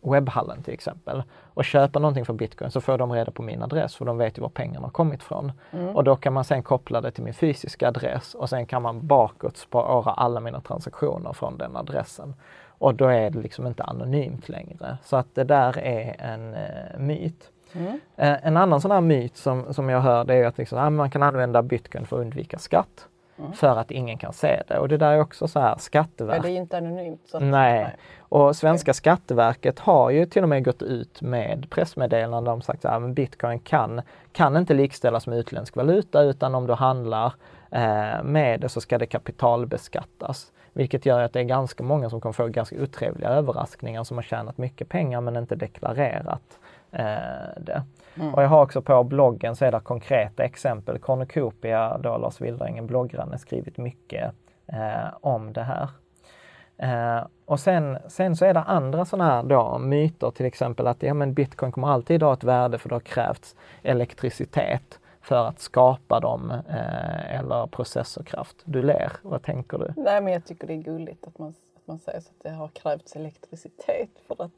webbhallen till exempel och köpa någonting för bitcoin så får de reda på min adress för de vet ju var pengarna har kommit ifrån. Mm. Och då kan man sen koppla det till min fysiska adress och sen kan man bakåt spara alla mina transaktioner från den adressen. Och då är det liksom inte anonymt längre. Så att det där är en eh, myt. Mm. Eh, en annan sån här myt som, som jag hör det är att liksom, ah, man kan använda bitcoin för att undvika skatt. Mm. För att ingen kan se det. Och det där är också så här Skatteverket. Ja, det är inte anonymt. Så nej. nej. Och svenska okay. Skatteverket har ju till och med gått ut med pressmeddelanden om sagt att bitcoin kan, kan inte likställas med utländsk valuta utan om du handlar eh, med det så ska det kapitalbeskattas. Vilket gör att det är ganska många som kommer få ganska otrevliga överraskningar som har tjänat mycket pengar men inte deklarerat eh, det. Mm. Och jag har också på bloggen så är det konkreta exempel. Cornucopia, då Lars Wildring, en bloggranne, skrivit mycket eh, om det här. Eh, och sen, sen så är det andra sådana här då, myter, till exempel att ja, men bitcoin kommer alltid ha ett värde för det har krävts elektricitet för att skapa dem eh, eller processorkraft. Du ler, vad tänker du? Nej men jag tycker det är gulligt att man man säger så att det har krävts elektricitet för att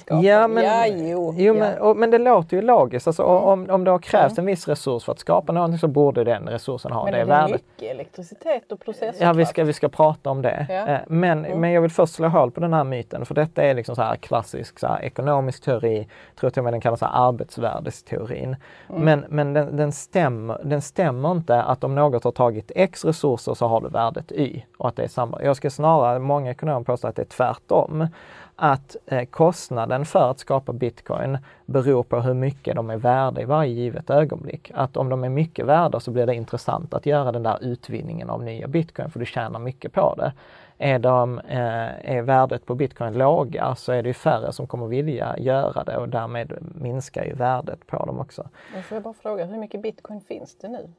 skapa Ja, men, ja, jo, jo ja. Men, och, men det låter ju logiskt. Alltså, om, om det har krävts en viss resurs för att skapa någonting så borde den resursen ha men det, det värdet. Men mycket elektricitet och processorkraft. Ja, vi ska, vi ska prata om det. Ja. Eh, men, mm. men jag vill först slå hål på den här myten för detta är liksom så här klassisk så här, ekonomisk teori, tror till och med den kallas arbetsvärdesteorin. Mm. Men, men den, den, stämmer, den stämmer inte att om något har tagit X resurser så har du värdet Y och att det är samma. Jag ska snarare, många ekonomer ekonom påstår att det är tvärtom. Att eh, kostnaden för att skapa bitcoin beror på hur mycket de är värda i varje givet ögonblick. Att om de är mycket värda så blir det intressant att göra den där utvinningen av nya bitcoin för du tjänar mycket på det. Är, de, eh, är värdet på bitcoin låga så är det färre som kommer vilja göra det och därmed minskar ju värdet på dem också. Jag får jag bara fråga, hur mycket bitcoin finns det nu?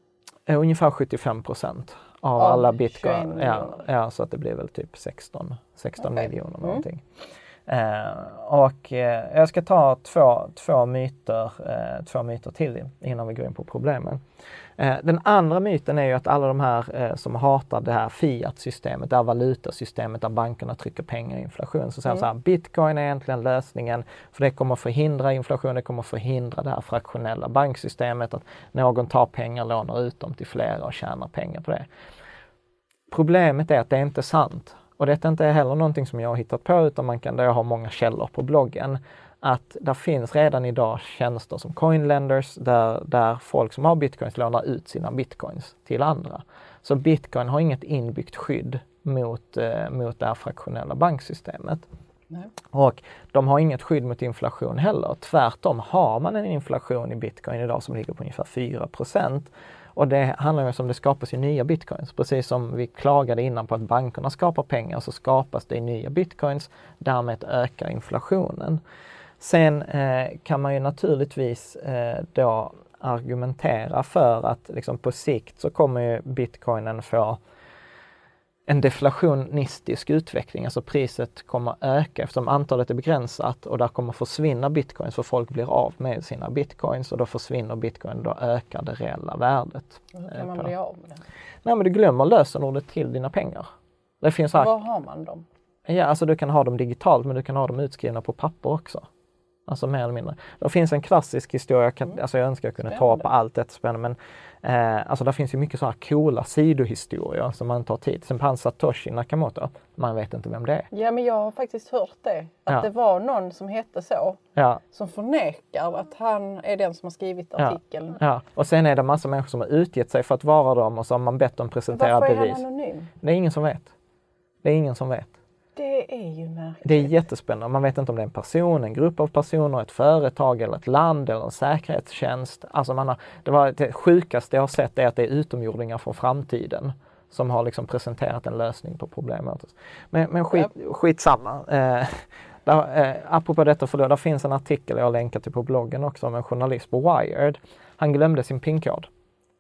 Eh, ungefär 75 procent av alla bitcoin. Ja, ja, så att det blir väl typ 16, 16 okay. miljoner mm. någonting. Eh, och eh, jag ska ta två, två, myter, eh, två myter till innan vi går in på problemen. Eh, den andra myten är ju att alla de här eh, som hatar det här fiat-systemet, det här valutasystemet där bankerna trycker pengar i inflation, så säger mm. så här, bitcoin är egentligen lösningen för det kommer förhindra inflation, det kommer förhindra det här fraktionella banksystemet, att någon tar pengar, lånar ut dem till flera och tjänar pengar på det. Problemet är att det är inte sant. Och detta är inte heller någonting som jag har hittat på utan man kan, jag har många källor på bloggen att det finns redan idag tjänster som coinlenders där, där folk som har bitcoins lånar ut sina bitcoins till andra. Så bitcoin har inget inbyggt skydd mot, eh, mot det här fraktionella banksystemet. Nej. Och de har inget skydd mot inflation heller. Tvärtom har man en inflation i bitcoin idag som ligger på ungefär 4% och det handlar ju om att det skapas ju nya bitcoins. Precis som vi klagade innan på att bankerna skapar pengar så skapas det nya bitcoins. Därmed ökar inflationen. Sen eh, kan man ju naturligtvis eh, då argumentera för att liksom på sikt så kommer ju bitcoinen få en deflationistisk utveckling, alltså priset kommer öka eftersom antalet är begränsat och där kommer försvinna bitcoins för folk blir av med sina bitcoins och då försvinner bitcoin, då ökar det reella värdet. Hur kan man bli av med det? Nej men du glömmer lösenordet till dina pengar. Det finns här... Var har man dem? Ja, alltså du kan ha dem digitalt men du kan ha dem utskrivna på papper också. Alltså mer eller mindre. Det finns en klassisk historia, jag, kan, mm. alltså jag önskar jag kunde ta på allt detta spännande men eh, alltså det finns ju mycket sådana coola sidohistorier som man tar tid. Exempel han Satoshi Nakamoto, man vet inte vem det är. Ja men jag har faktiskt hört det, att ja. det var någon som hette så, ja. som förnekar att han är den som har skrivit artikeln. Ja. ja. och sen är det massa människor som har utgett sig för att vara dem och så har man bett dem presentera bevis. Varför är han anonym? Det är ingen som vet. Det är ingen som vet. Det är ju märkligt. Det är jättespännande. Man vet inte om det är en person, en grupp av personer, ett företag eller ett land eller en säkerhetstjänst. Alltså man har, det, var, det sjukaste jag har sett är att det är utomjordingar från framtiden som har liksom presenterat en lösning på problemet. Men, men skit, ja. skitsamma. Eh, där, eh, apropå detta, för då, där finns en artikel jag länkar till på bloggen också om en journalist på Wired. Han glömde sin pinkod.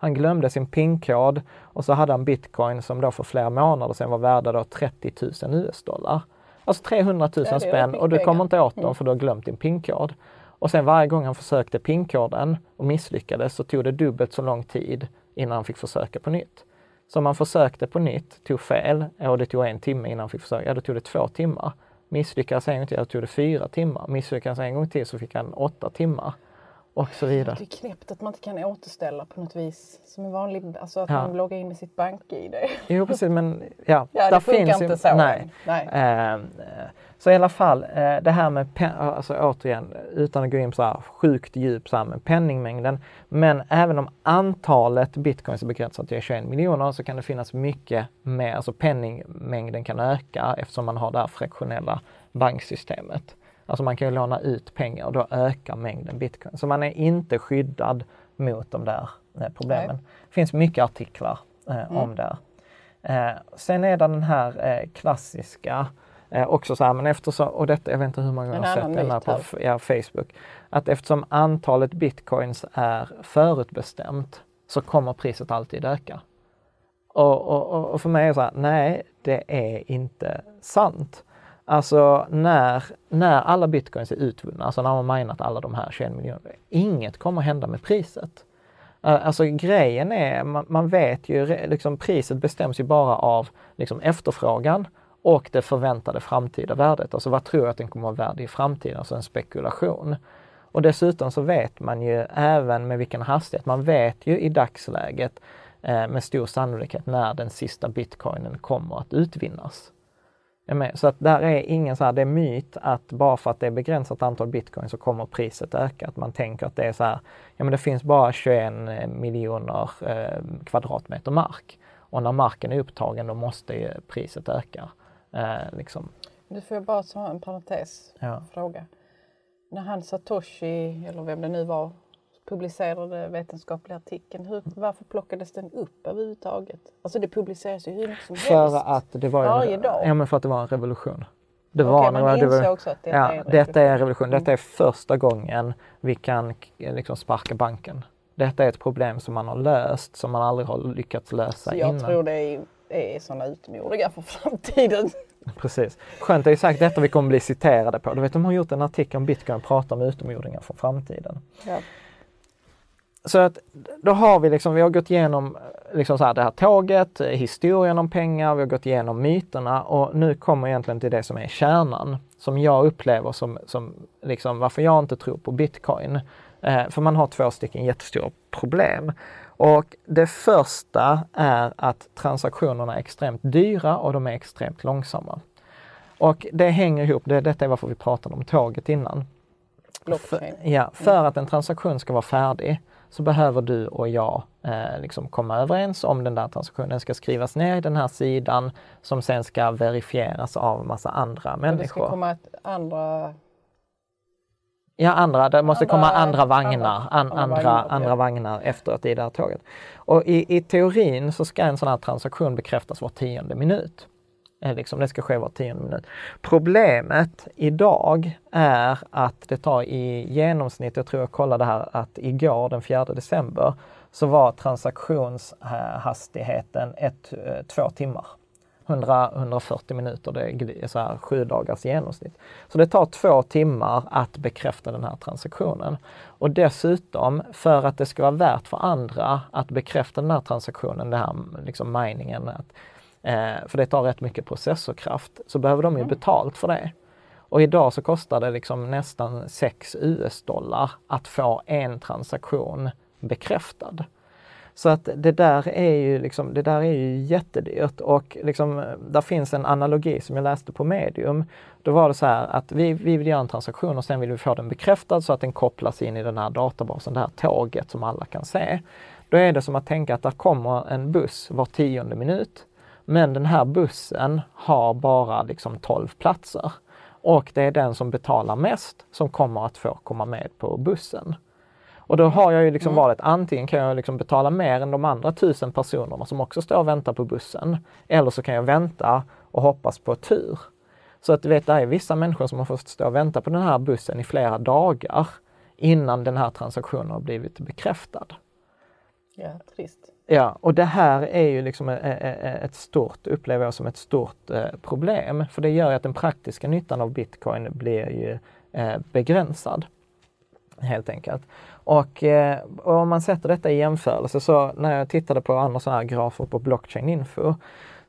Han glömde sin PIN-kod och så hade han bitcoin som då för flera månader sedan var värda då 30 000 US-dollar. Alltså 300 000 ja, spänn och du kommer inte åt dem mm. för du har glömt din pinkod. Och sen varje gång han försökte pinkoden och misslyckades så tog det dubbelt så lång tid innan han fick försöka på nytt. Så om han försökte på nytt, tog fel och det tog en timme innan han fick försöka, ja då tog det två timmar. Misslyckades en gång till, då tog det fyra timmar. Misslyckades en gång till så fick han åtta timmar och så vidare. Det är knäppt att man inte kan återställa på något vis som en vanlig, alltså att ja. man loggar in med sitt bank-id. Jo precis men ja, ja det funkar finns inte så. Nej. nej. Eh, så i alla fall eh, det här med, alltså återigen utan att gå in på så här sjukt djup så här med penningmängden. Men även om antalet bitcoins är begränsat till 21 miljoner så kan det finnas mycket mer, alltså penningmängden kan öka eftersom man har det här friktionella banksystemet. Alltså man kan ju låna ut pengar och då ökar mängden bitcoin. Så man är inte skyddad mot de där eh, problemen. Det finns mycket artiklar eh, mm. om det. Eh, sen är det den här eh, klassiska eh, också så här, men eftersom, och detta, jag vet inte hur många gånger jag har sett den här på ja, Facebook, att eftersom antalet bitcoins är förutbestämt så kommer priset alltid öka. Och, och, och för mig är det så här, nej, det är inte sant. Alltså när, när alla bitcoins är utvunna, alltså när man har minat alla de här 21 miljonerna, inget kommer att hända med priset. Eh, alltså grejen är, man, man vet ju, liksom priset bestäms ju bara av liksom efterfrågan och det förväntade framtida värdet. Alltså vad tror jag att den kommer att vara värd i framtiden? Alltså en spekulation. Och dessutom så vet man ju även med vilken hastighet, man vet ju i dagsläget eh, med stor sannolikhet när den sista bitcoinen kommer att utvinnas. Så att där är ingen så här, det är myt att bara för att det är begränsat antal bitcoin så kommer priset öka. Att man tänker att det är så här, ja men det finns bara 21 eh, miljoner eh, kvadratmeter mark. Och när marken är upptagen då måste priset öka. Eh, liksom. Du får jag bara ta en parentes ja. fråga. När han Satoshi, eller vem det nu var, publicerade vetenskapliga artikeln. Hur, varför plockades den upp överhuvudtaget? Alltså det publiceras ju hur mycket som för helst. Att det var Varje en, dag? Ja men för att det var en revolution. Det var okay, man det var, också att detta ja, är revolution. Detta är revolution. Detta är första gången vi kan liksom sparka banken. Detta är ett problem som man har löst, som man aldrig har lyckats lösa Så jag innan. tror det är, är sådana utomjordingar för framtiden. Precis. Skönt, det är säkert detta vi kommer bli citerade på. Du vet, de har gjort en artikel om bitcoin och pratar om utomjordingar för framtiden. Ja. Så att då har vi liksom, vi har gått igenom eh, liksom så här, det här tåget, eh, historien om pengar, vi har gått igenom myterna och nu kommer egentligen till det som är kärnan, som jag upplever som, som liksom varför jag inte tror på bitcoin. Eh, för man har två stycken jättestora problem. Och det första är att transaktionerna är extremt dyra och de är extremt långsamma. Och det hänger ihop, det, detta är varför vi pratade om tåget innan. För, ja, för att en transaktion ska vara färdig så behöver du och jag eh, liksom komma överens om den där transaktionen. Den ska skrivas ner i den här sidan som sen ska verifieras av massa andra människor. Det ska komma ett andra Ja, andra, det måste andra, komma andra vagnar, an, andra, andra, vagnar, andra ja. vagnar efteråt i det här tåget. Och i, i teorin så ska en sån här transaktion bekräftas var tionde minut. Eh, liksom, det ska ske var tionde minut. Problemet idag är att det tar i genomsnitt, jag tror jag kollade här, att igår den 4 december så var transaktionshastigheten ett, eh, två timmar. 100-140 minuter, det är så här sju dagars genomsnitt. Så det tar två timmar att bekräfta den här transaktionen. Och dessutom, för att det ska vara värt för andra att bekräfta den här transaktionen, den här liksom miningen, att eh, för det tar rätt mycket processorkraft, så behöver de ju mm. betalt för det. Och idag så kostar det liksom nästan 6 US-dollar att få en transaktion bekräftad. Så att det där är ju, liksom, det där är ju jättedyrt och liksom, där finns en analogi som jag läste på medium. Då var det så här att vi, vi vill göra en transaktion och sen vill vi få den bekräftad så att den kopplas in i den här databasen, det här tåget som alla kan se. Då är det som att tänka att det kommer en buss var tionde minut men den här bussen har bara liksom 12 platser. Och det är den som betalar mest som kommer att få komma med på bussen. Och då har jag ju liksom mm. valet, antingen kan jag liksom betala mer än de andra tusen personerna som också står och väntar på bussen. Eller så kan jag vänta och hoppas på tur. Så att du vet, det är vissa människor som har fått stå och vänta på den här bussen i flera dagar innan den här transaktionen har blivit bekräftad. Ja, trist. Ja, och det här är ju liksom eh, eh, eh, ett stort, upplever jag som ett stort problem. För det gör att den praktiska nyttan av bitcoin blir ju begränsad. Helt enkelt. Och, och om man sätter detta i jämförelse så när jag tittade på andra sådana här grafer på blockchain info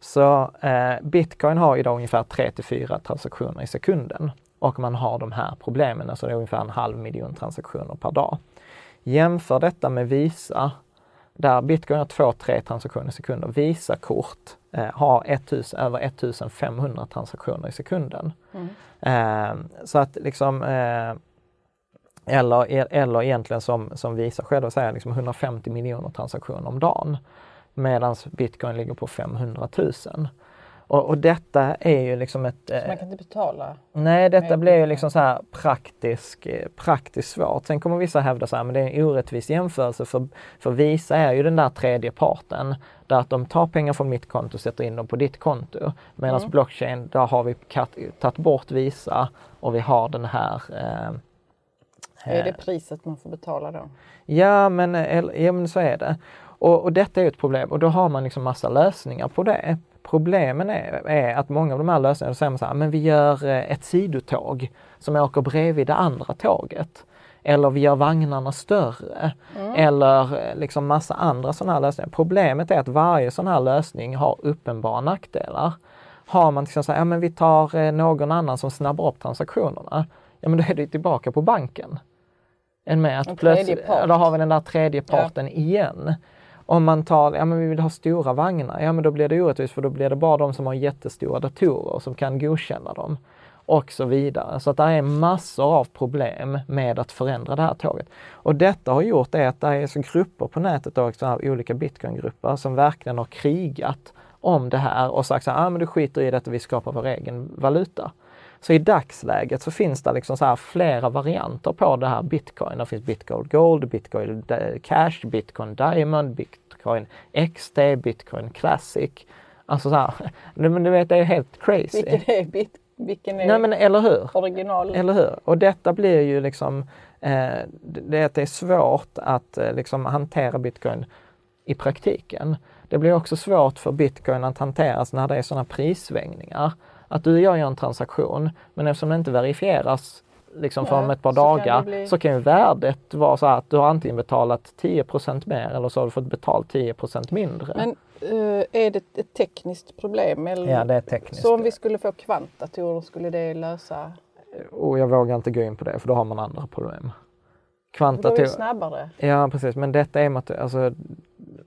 så eh, bitcoin har idag ungefär 3 till 4 transaktioner i sekunden och man har de här problemen, alltså det är ungefär en halv miljon transaktioner per dag. Jämför detta med Visa där bitcoin har 2-3 transaktioner i sekunden. Visa-kort eh, har 1000, över 1500 transaktioner i sekunden. Mm. Eh, så att liksom eh, eller, eller egentligen som, som Visa själva säger, liksom 150 miljoner transaktioner om dagen medan bitcoin ligger på 500 000. Och, och, detta är ju liksom ett... Så man kan inte betala? Nej, detta blir ju liksom så här praktiskt, praktiskt svårt. Sen kommer vissa hävda så här, men det är en orättvis jämförelse för, för Visa är ju den där tredje parten där att de tar pengar från mitt konto och sätter in dem på ditt konto. Medan mm. blockchain, där har vi tagit bort Visa och vi har den här eh, är det priset man får betala då? Ja men, ja, men så är det. Och, och detta är ett problem och då har man liksom massa lösningar på det. Problemen är, är att många av de här lösningarna, säger man så här, men vi gör eh, ett sidotåg som åker bredvid det andra tåget. Eller vi gör vagnarna större. Mm. Eller eh, liksom massa andra sådana här lösningar. Problemet är att varje sån här lösning har uppenbara nackdelar. Har man liksom så här, ja men vi tar eh, någon annan som snabbar upp transaktionerna. Ja men då är det tillbaka på banken. Än med att plötsligt, då har vi den där tredje parten ja. igen. Om man tar, ja men vi vill ha stora vagnar, ja men då blir det orättvist för då blir det bara de som har jättestora datorer som kan godkänna dem. Och så vidare. Så att det är massor av problem med att förändra det här tåget. Och detta har gjort det att det är så grupper på nätet också, olika bitcoingrupper som verkligen har krigat om det här och sagt så här, ah, men du skiter i detta, vi skapar vår egen valuta. Så i dagsläget så finns det liksom så flera varianter på det här bitcoin. Det finns bitcoin gold, bitcoin cash, bitcoin diamond, bitcoin XT, bitcoin classic. Alltså så här, men du vet det är helt crazy. Vilken är bit, vilken är Nej, men, eller hur? original? Eller hur? Och detta blir ju liksom, eh, det, är svårt att eh, liksom hantera bitcoin i praktiken. Det blir också svårt för bitcoin att hanteras när det är sådana prissvängningar att du gör en transaktion men eftersom det inte verifieras liksom Nej, om ett par så dagar bli... så kan ju värdet vara så att du har antingen betalat 10% mer eller så har du fått betalt 10% mindre. Men uh, är det ett tekniskt problem? Eller? Ja, det är tekniskt. Så om vi skulle få kvantdatorer, skulle det lösa? Och jag vågar inte gå in på det för då har man andra problem. Är det snabbare. Ja precis, men detta är alltså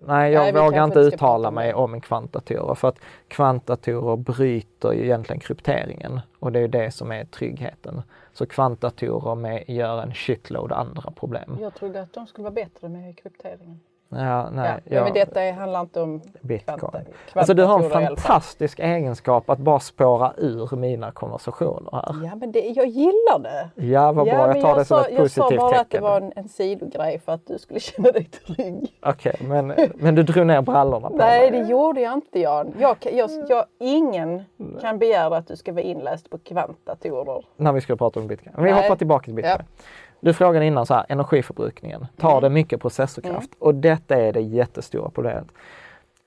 Nej, jag Nej, vågar inte uttala mig om kvantdatorer för att kvantdatorer bryter ju egentligen krypteringen och det är det som är tryggheten. Så kvantdatorer med, gör en shitload andra problem. Jag trodde att de skulle vara bättre med krypteringen. Ja, nej, ja, ja, men detta handlar inte om bitcoin. Kvanta, alltså du har en fantastisk egenskap att bara spåra ur mina konversationer här. Ja, men det, jag gillar det. Ja, vad bra. Ja, jag tar jag det som ett positivt tecken. Jag sa bara tecken. att det var en, en sidogrej för att du skulle känna dig trygg. Okej, okay, men, men du drog ner brallorna på Nej, mig. det gjorde jag inte Jan. Jag, jag, jag, ingen kan begära att du ska vara inläst på kvantdatorer. När vi ska prata om bitcoin. Vi Nej. hoppar tillbaka till bitcoin. Ja. Du frågade innan så här, energiförbrukningen. Tar mm. det mycket processorkraft? Mm. Och detta är det jättestora problemet.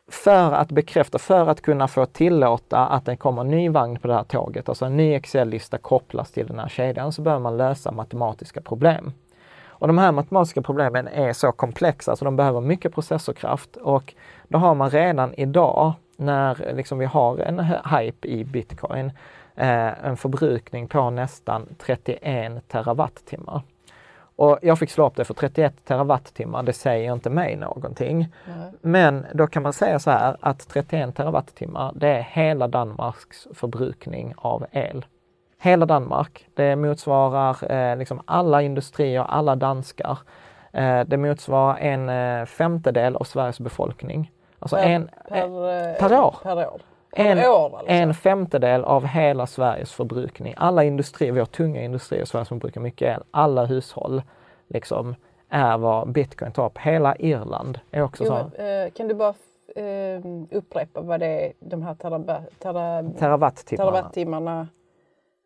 För att bekräfta, för att kunna få tillåta att det kommer en ny vagn på det här tåget, alltså en ny Excel-lista kopplas till den här kedjan, så behöver man lösa matematiska problem. Och de här matematiska problemen är så komplexa så de behöver mycket processorkraft och då har man redan idag, när liksom vi har en hype i bitcoin, eh, en förbrukning på nästan 31 terawattimmar. Och jag fick slå upp det för 31 terawattimmar, det säger inte mig någonting. Mm. Men då kan man säga så här att 31 terawattimmar, det är hela Danmarks förbrukning av el. Hela Danmark. Det motsvarar eh, liksom alla industrier, alla danskar. Eh, det motsvarar en eh, femtedel av Sveriges befolkning. Alltså per, en, per, eh, per år. Per år. En, år, alltså. en femtedel av hela Sveriges förbrukning. Alla industrier, vi har tunga industrier i Sverige som brukar mycket el. Alla hushåll liksom är vad bitcoin tar upp. Hela Irland är också jo, så. Eh, kan du bara eh, upprepa vad det är de här teraba, tera, terawattimmarna. terawattimmarna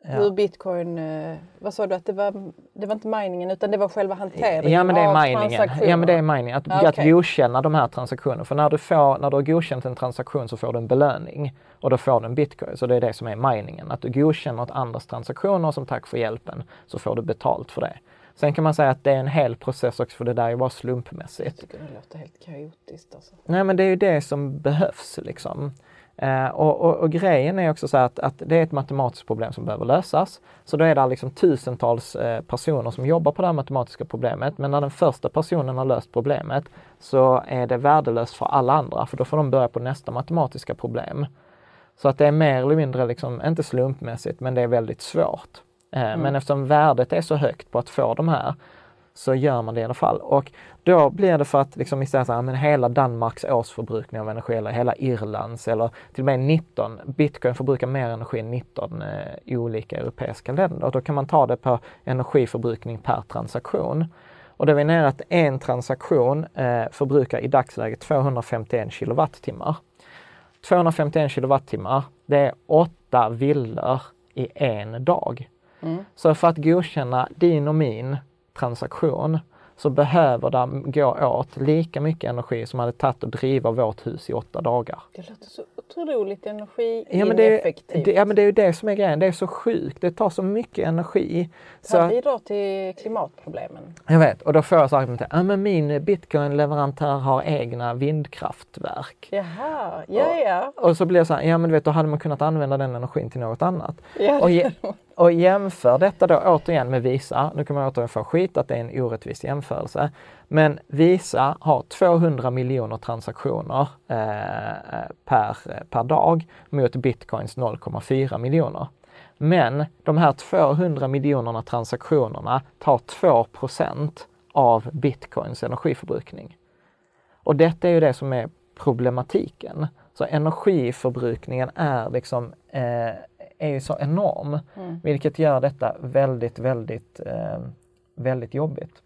Ja. Hur bitcoin, eh, vad sa du att det var, det var inte miningen utan det var själva hanteringen ja, men det är miningen. Ja men det är mining, att, ah, okay. att godkänna de här transaktionerna. För när du, får, när du har godkänt en transaktion så får du en belöning och då får du en bitcoin. Så det är det som är miningen, att du godkänner ett andras transaktioner som tack för hjälpen så får du betalt för det. Sen kan man säga att det är en hel process också för det där är bara slumpmässigt. Jag tycker det låter helt kaotiskt alltså. Nej men det är ju det som behövs liksom. Eh, och, och, och, grejen är också så att, att, det är ett matematiskt problem som behöver lösas. Så då är det liksom tusentals eh, personer som jobbar på det här matematiska problemet. Men när den första personen har löst problemet så är det värdelöst för alla andra för då får de börja på nästa matematiska problem. Så att det är mer eller mindre, liksom, inte slumpmässigt, men det är väldigt svårt. Eh, mm. Men eftersom värdet är så högt på att få de här så gör man det i alla fall. Och då blir det för att liksom istället säga, men hela Danmarks årsförbrukning av energi eller hela Irlands eller till och med 19, bitcoin förbrukar mer energi än 19 eh, olika europeiska länder. Då kan man ta det på energiförbrukning per transaktion. Och då är vi nere att en transaktion eh, förbrukar i dagsläget 251 kilowattimmar. 251 kilowattimmar, det är åtta villor i en dag. Mm. Så för att godkänna din och min transaktion så behöver det gå åt lika mycket energi som hade tagit att driva vårt hus i åtta dagar. Det låter så otroligt energiineffektivt. Ja, det, ja men det är ju det som är grejen, det är så sjukt, det tar så mycket energi. Det bidrar till klimatproblemen. Jag vet, och då får jag sagt att ja, men min bitcoin-leverantör har egna vindkraftverk. Jaha, ja ja. Och, och så blir det så här, ja men du vet då hade man kunnat använda den energin till något annat. Ja, och, och jämför detta då återigen med Visa. Nu kan man återigen få skit att det är en orättvis jämförelse. Men Visa har 200 miljoner transaktioner eh, per, per dag mot bitcoins 0,4 miljoner. Men de här 200 miljonerna transaktionerna tar 2% av bitcoins energiförbrukning. Och detta är ju det som är problematiken. Så energiförbrukningen är liksom eh, är ju så enorm, mm. vilket gör detta väldigt, väldigt, eh, väldigt jobbigt.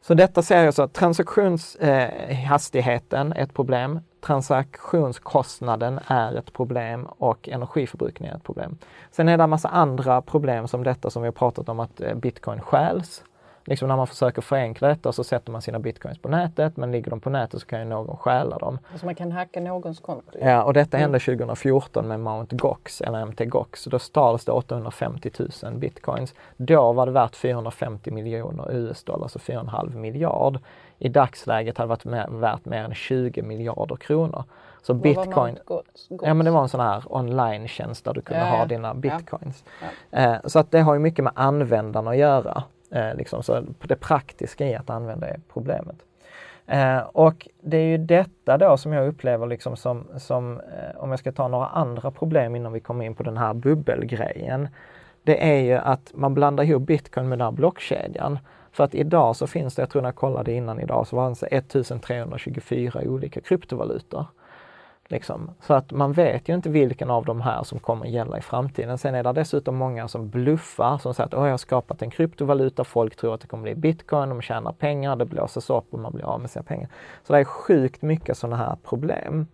Så detta ser jag så transaktionshastigheten eh, är ett problem, transaktionskostnaden är ett problem och energiförbrukningen är ett problem. Sen är det en massa andra problem som detta som vi har pratat om att eh, bitcoin stjäls liksom när man försöker förenkla detta så sätter man sina bitcoins på nätet men ligger de på nätet så kan ju någon stjäla dem. Alltså man kan hacka någons konto? Ja, och detta hände 2014 mm. med Mount Gox eller MT Gox. Då stals det 850 000 bitcoins. Då var det värt 450 miljoner US-dollar, alltså 4,5 miljard. I dagsläget hade det varit värt mer än 20 miljarder kronor. Så Vad bitcoin, Gox? ja men det var en sån här online-tjänst där du kunde ja, ha dina bitcoins. Ja. Eh, så att det har ju mycket med användarna att göra. Eh, liksom, så det praktiska i att använda är problemet. Eh, och det är ju detta då som jag upplever liksom som, som eh, om jag ska ta några andra problem innan vi kommer in på den här bubbelgrejen. Det är ju att man blandar ihop bitcoin med den här blockkedjan. För att idag så finns det, jag tror när jag kollade innan idag, så var det 1324 olika kryptovalutor. Liksom. Så att man vet ju inte vilken av de här som kommer gälla i framtiden. Sen är det dessutom många som bluffar, som säger att jag har skapat en kryptovaluta, folk tror att det kommer bli bitcoin, de tjänar pengar, det blåses upp och man blir av med sina pengar. Så det är sjukt mycket sådana här problem.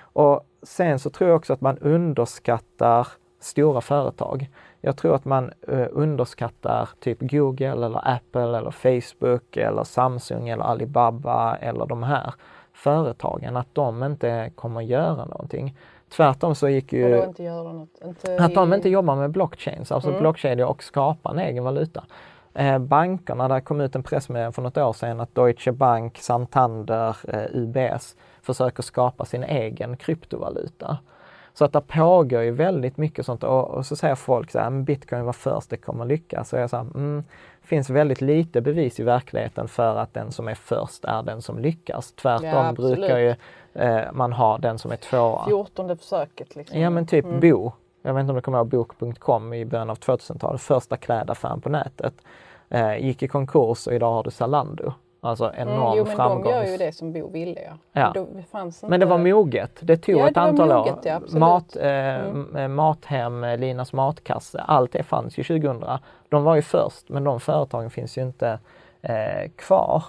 Och sen så tror jag också att man underskattar stora företag. Jag tror att man eh, underskattar typ Google eller Apple eller Facebook eller Samsung eller Alibaba eller de här företagen att de inte kommer göra någonting. Tvärtom så gick ju... Inte göra något? Inte att de inte jobbar med blockchains, alltså mm. blockkedjor och skapar en egen valuta. Eh, bankerna, där kom ut en pressmeddelande för något år sedan att Deutsche Bank, Santander, eh, UBS försöker skapa sin egen kryptovaluta. Så att det pågår ju väldigt mycket sånt och, och så säger folk så här, bitcoin var först, det kommer lyckas. Och jag säger, mm, finns väldigt lite bevis i verkligheten för att den som är först är den som lyckas. Tvärtom ja, brukar ju eh, man ha den som är tvåa. Fjortonde försöket liksom. Ja men typ mm. Bo. Jag vet inte om du kommer ihåg Bok.com i början av 2000-talet, första klädaffären på nätet. Eh, gick i konkurs och idag har du Zalando. Alltså enorm mm, jo, men framgångs... de gör ju det som Bo ville ja. fanns inte... Men det var moget. Det tog ja, ett det antal moget, år. Ja, Mat, eh, mm. Mathem, Linas matkasse, allt det fanns ju 2000. De var ju först men de företagen finns ju inte eh, kvar.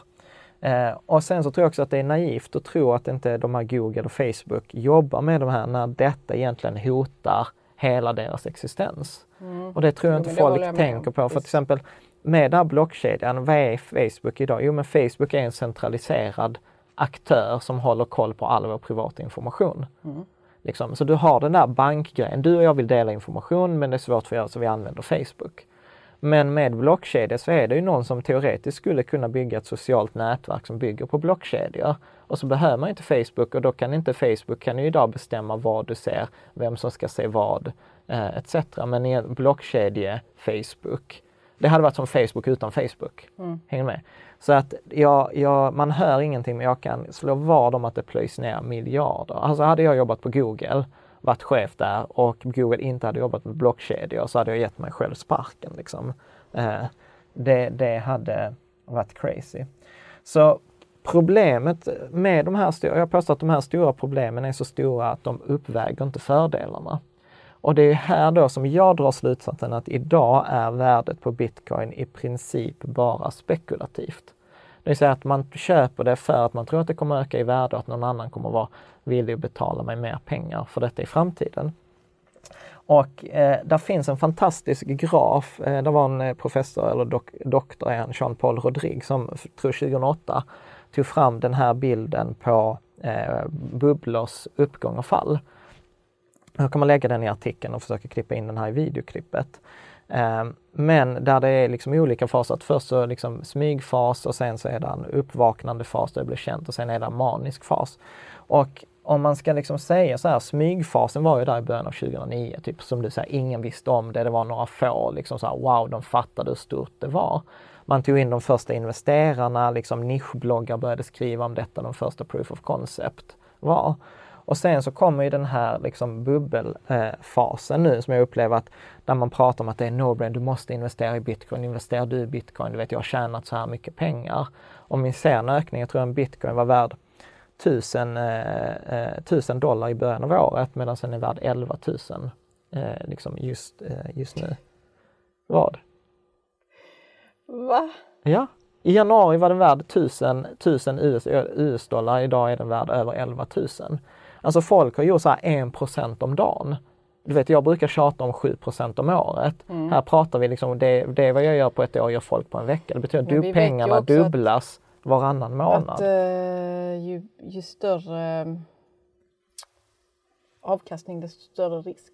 Eh, och sen så tror jag också att det är naivt att tro att inte de här Google och Facebook jobbar med de här när detta egentligen hotar hela deras existens. Mm. Och det tror jag inte jo, folk tänker på. För till exempel med den här blockkedjan, vad är Facebook idag? Jo men Facebook är en centraliserad aktör som håller koll på all vår privata information. Mm. Liksom. Så du har den där bankgrejen, du och jag vill dela information men det är svårt för oss så vi använder Facebook. Men med blockkedjor så är det ju någon som teoretiskt skulle kunna bygga ett socialt nätverk som bygger på blockkedjor. Och så behöver man inte Facebook och då kan inte Facebook kan ju idag bestämma vad du ser, vem som ska se vad eh, etc. Men i en blockkedje Facebook, det hade varit som Facebook utan Facebook. Mm. Hänger med? Så att jag, jag, man hör ingenting men jag kan slå vad om att det plöjs ner miljarder. Alltså hade jag jobbat på Google, varit chef där och Google inte hade jobbat med blockkedjor så hade jag gett mig själv sparken. Liksom. Eh, det, det hade varit crazy. Så problemet med de här stora, jag påstår att de här stora problemen är så stora att de uppväger inte fördelarna. Och det är här då som jag drar slutsatsen att idag är värdet på bitcoin i princip bara spekulativt. Det vill säga att man köper det för att man tror att det kommer öka i värde och att någon annan kommer vara villig att betala mig mer pengar för detta i framtiden. Och eh, där finns en fantastisk graf. Eh, det var en eh, professor eller dok doktor, Jean-Paul Rodrigue, som tror 2008 tog fram den här bilden på eh, bubblors uppgång och fall. Jag kommer lägga den i artikeln och försöka klippa in den här i videoklippet. Eh, men där det är liksom olika faser. Att först så liksom smygfas och sen så är det en uppvaknande fas där det blir känt och sen är det en manisk fas. Och om man ska liksom säga så här, smygfasen var ju där i början av 2009, typ som du säger, ingen visste om det, det var några få, liksom så här, wow, de fattade hur stort det var. Man tog in de första investerarna, liksom nischbloggar började skriva om detta, de första proof of concept var. Och sen så kommer ju den här liksom bubbelfasen nu som jag upplever att där man pratar om att det är no-brain, du måste investera i bitcoin. Investerar du i bitcoin, du vet jag har tjänat så här mycket pengar. Om vi ser en ökning, jag tror en bitcoin var värd 1000, eh, 1000 eh, dollar i början av året medan den är värd 11 000 eh, liksom just, eh, just nu. Vad? Va? Ja. I januari var den värd 1000, 1000 US, US-dollar, idag är den värd över 11 000. Alltså folk har gjort så här 1% om dagen. Du vet, jag brukar tjata om 7% om året. Mm. Här pratar vi liksom, det, det är vad jag gör på ett år, gör folk på en vecka. Det betyder att du, pengarna dubblas varannan månad. Att, uh, ju, ju, större uh, avkastning desto större risk.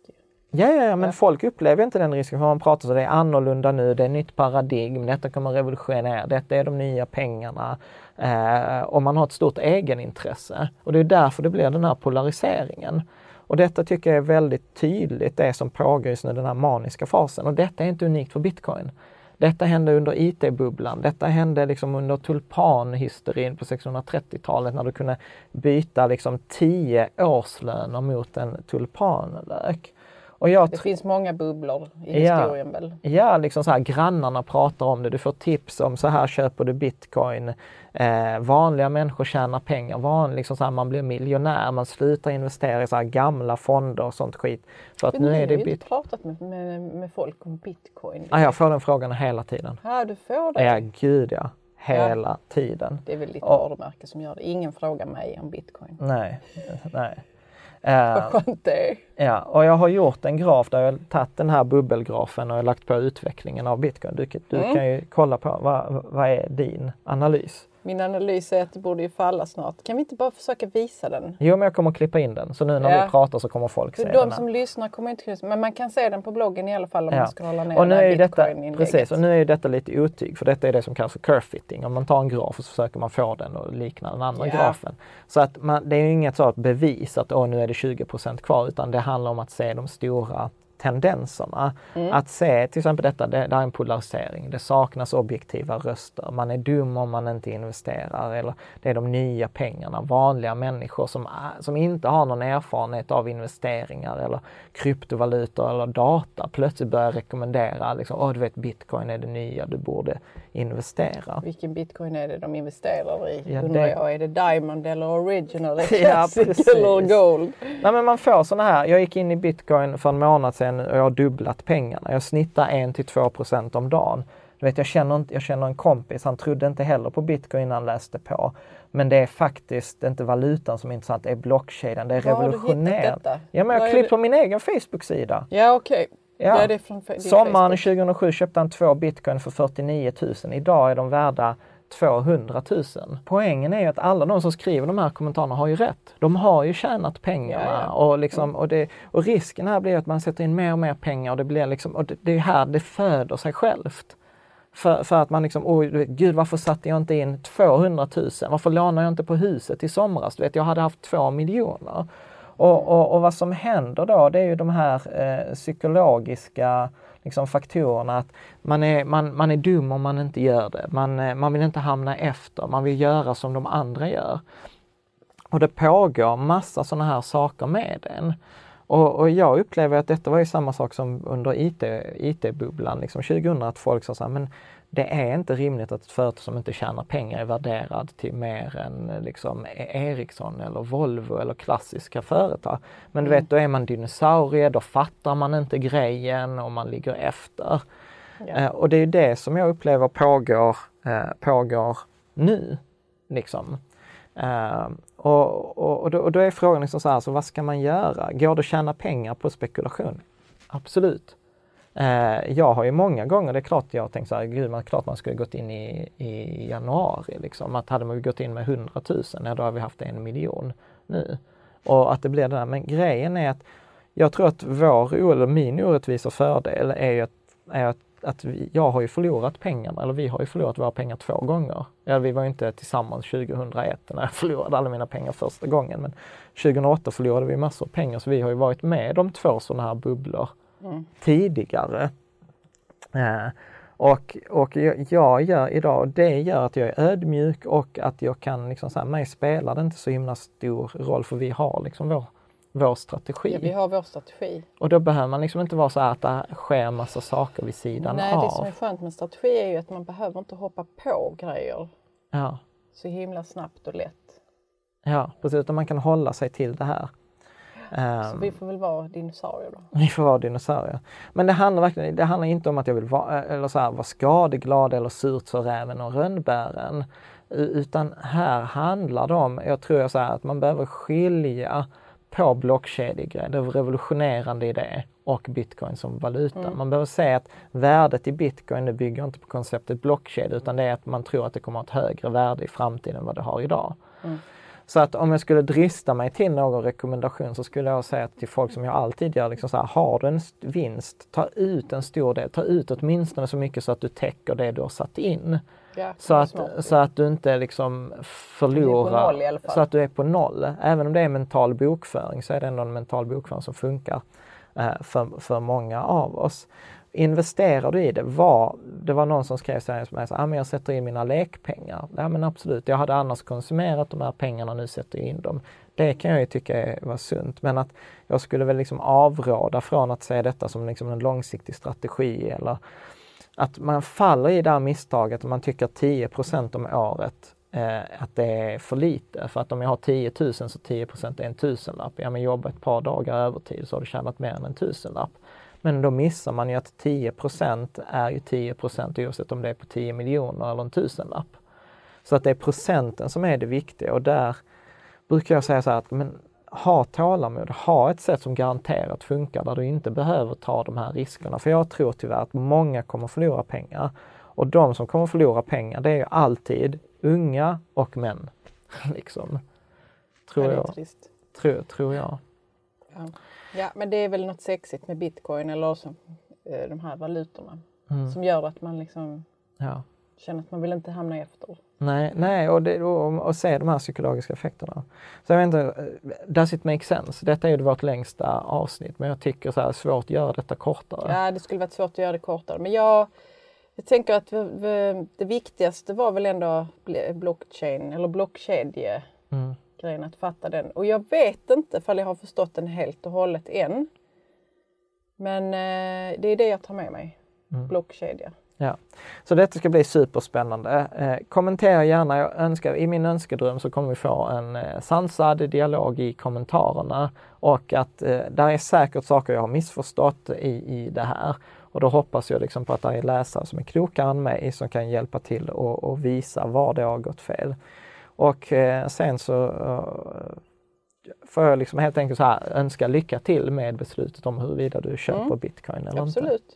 Ja, ja, ja, men ja. folk upplever inte den risken för man pratar så det är annorlunda nu, det är nytt paradigm, detta kommer revolutionera, detta är de nya pengarna. Eh, och man har ett stort egenintresse. Och det är därför det blir den här polariseringen. Och detta tycker jag är väldigt tydligt, det som pågår just nu, den här maniska fasen. Och detta är inte unikt för bitcoin. Detta hände under IT-bubblan. Detta hände liksom under tulpanhysterin på 630-talet när du kunde byta liksom 10 årslöner mot en tulpanlök. Och jag det finns många bubblor i ja, historien väl? Ja, liksom så här, grannarna pratar om det. Du får tips om så här köper du bitcoin. Eh, vanliga människor tjänar pengar. Van, liksom så här, man blir miljonär. Man slutar investera i så här gamla fonder och sånt skit. För att Men nu är det har ju inte pratat med, med, med, folk om bitcoin. Ja, jag får den frågan hela tiden. Ja, du får det? Ja, gud ja. Hela ja. tiden. Det är väl ditt varumärke som gör det. Ingen frågar mig om bitcoin. Nej, nej. Vad skönt det är. Ja, och jag har gjort en graf där jag har tagit den här bubbelgrafen och lagt på utvecklingen av bitcoin. Du, du mm. kan ju kolla på vad, vad är din analys? Min analys är att det borde ju falla snart. Kan vi inte bara försöka visa den? Jo, men jag kommer att klippa in den. Så nu när ja. vi pratar så kommer folk se de den. De som lyssnar kommer inte kunna Men man kan se den på bloggen i alla fall om ja. man scrollar ner och nu är ju detta, Precis, och nu är ju detta lite otyg. För detta är det som kallas för curve fitting. Om man tar en graf och så försöker man få den att likna den andra ja. grafen. Så att man, det är ju inget så att bevis att åh, nu är det 20% kvar, utan det handlar om att se de stora tendenserna. Mm. Att se till exempel detta, det, det är en polarisering. Det saknas objektiva röster. Man är dum om man inte investerar. Eller det är de nya pengarna, vanliga människor som, som inte har någon erfarenhet av investeringar eller kryptovalutor eller data plötsligt börjar rekommendera liksom, åh du vet bitcoin är det nya, du borde investera. Vilken bitcoin är det de investerar i? Ja, undrar det... jag. Är det diamond eller original? Classic ja, eller gold? Nej men man får sådana här, jag gick in i bitcoin för en månad sedan och jag har dubblat pengarna. Jag snittar 1 till 2 procent om dagen. Du vet, jag, känner, jag känner en kompis, han trodde inte heller på bitcoin innan han läste på. Men det är faktiskt inte valutan som är intressant, det är blockkedjan, det är revolutionerande. Ja, men jag på min egen Facebook-sida. Ja, okej. Okay. Ja. ja Sommaren 2007 köpte han två bitcoin för 49 000. Idag är de värda 200 000. Poängen är ju att alla de som skriver de här kommentarerna har ju rätt. De har ju tjänat pengarna ja, ja. Och, liksom, och, det, och risken här blir att man sätter in mer och mer pengar och det blir liksom, och det, det är här det föder sig självt. För, för att man liksom, oj, gud varför satte jag inte in 200 000? Varför lånade jag inte på huset i somras? Du vet, jag hade haft två miljoner. Och, och, och vad som händer då, det är ju de här eh, psykologiska liksom, faktorerna. Att man är, man, man är dum om man inte gör det. Man, eh, man vill inte hamna efter, man vill göra som de andra gör. Och det pågår massa sådana här saker med en. Och, och, jag upplever att detta var ju samma sak som under IT-bubblan IT liksom 2000, att folk sa så här, men det är inte rimligt att ett företag som inte tjänar pengar är värderad till mer än liksom Ericsson eller Volvo eller klassiska företag. Men du mm. vet, då är man dinosaurie, då fattar man inte grejen och man ligger efter. Ja. Eh, och det är det som jag upplever pågår, eh, pågår nu. Liksom. Uh, och, och, och, då, och, då, är frågan liksom så här, så vad ska man göra? Går det att tjäna pengar på spekulation? Absolut. Eh, jag har ju många gånger, det är klart jag har tänkt så här, gud, man, klart man skulle gått in i, i januari. Liksom. Att hade man gått in med 100 000, ja, då har vi haft en miljon nu. Och att det blir det där. Men grejen är att jag tror att vår, eller min orättvisa fördel är ju att, är att att vi, jag har ju förlorat pengarna, eller vi har ju förlorat våra pengar två gånger. Ja, vi var inte tillsammans 2001 när jag förlorade alla mina pengar första gången, men 2008 förlorade vi massor av pengar, så vi har ju varit med om två sådana här bubblor mm. tidigare. Eh, och, och jag, gör idag, det gör att jag är ödmjuk och att jag kan liksom säga, mig spelar det inte så himla stor roll för vi har liksom vår vår strategi. Ja, vi har vår strategi. Och då behöver man liksom inte vara så att det sker massa saker vid sidan Nej, av. Nej, det som är skönt med strategi är ju att man behöver inte hoppa på grejer ja. så himla snabbt och lätt. Ja, precis. Utan man kan hålla sig till det här. Så vi får väl vara dinosaurier då? Vi får vara dinosaurier. Men det handlar verkligen det handlar inte om att jag vill vara, eller så här, vara skadeglad eller surt för räven och rönnbären. Utan här handlar det om, jag tror så här, att man behöver skilja på blockkedjegrej, det revolutionerande i det och bitcoin som valuta. Mm. Man behöver se att värdet i bitcoin det bygger inte på konceptet blockkedja utan det är att man tror att det kommer att ha ett högre värde i framtiden än vad det har idag. Mm. Så att om jag skulle drista mig till någon rekommendation så skulle jag säga till folk som jag alltid gör, liksom så här, har du en vinst, ta ut en stor del, ta ut åtminstone så mycket så att du täcker det du har satt in. Ja, så, att, så att du inte liksom förlorar, så att du är på noll. Även om det är mental bokföring så är det ändå en mental bokföring som funkar eh, för, för många av oss. Investerar du i det? Var, det var någon som skrev så här, så ah, men jag sätter in mina lekpengar. Ja men absolut, jag hade annars konsumerat de här pengarna, nu sätter jag in dem. Det kan jag ju tycka var sunt, men att jag skulle väl liksom avråda från att se detta som liksom en långsiktig strategi eller att man faller i det här misstaget om man tycker 10% om året eh, att det är för lite. För att om jag har 10 000 så 10% är en tusenlapp. Ja men jobba ett par dagar övertid så har du tjänat mer än en tusenlapp. Men då missar man ju att 10% är ju 10% oavsett om det är på 10 miljoner eller en tusenlapp. Så att det är procenten som är det viktiga och där brukar jag säga så här att men ha tålamod, ha ett sätt som garanterat funkar där du inte behöver ta de här riskerna. För jag tror tyvärr att många kommer förlora pengar. Och de som kommer förlora pengar det är ju alltid unga och män. liksom. Tror jag. Tror, tror jag. Ja. ja. men det är väl något sexigt med bitcoin eller så, eh, de här valutorna mm. som gör att man liksom ja. känner att man vill inte hamna efter. Nej, nej och, det, och, och, se de här psykologiska effekterna. Så jag vet inte, does it make sense? Detta är ju vårt längsta avsnitt men jag tycker så här, svårt att göra detta kortare. Ja, det skulle varit svårt att göra det kortare. Men jag, jag tänker att vi, vi, det viktigaste var väl ändå blockchain eller blockkedje. Mm. Grejen att fatta den. Och jag vet inte ifall jag har förstått den helt och hållet än. Men eh, det är det jag tar med mig. Mm. Blockkedja. Ja. Så detta ska bli superspännande. Eh, kommentera gärna. Jag önskar, I min önskedröm så kommer vi få en eh, sansad dialog i kommentarerna och att eh, där är säkert saker jag har missförstått i, i det här. Och då hoppas jag liksom på att det är läsare som är klokare än mig som kan hjälpa till och, och visa var det har gått fel. Och eh, sen så uh, får jag liksom helt enkelt så här, önska lycka till med beslutet om huruvida du köper mm. bitcoin eller Absolut. inte.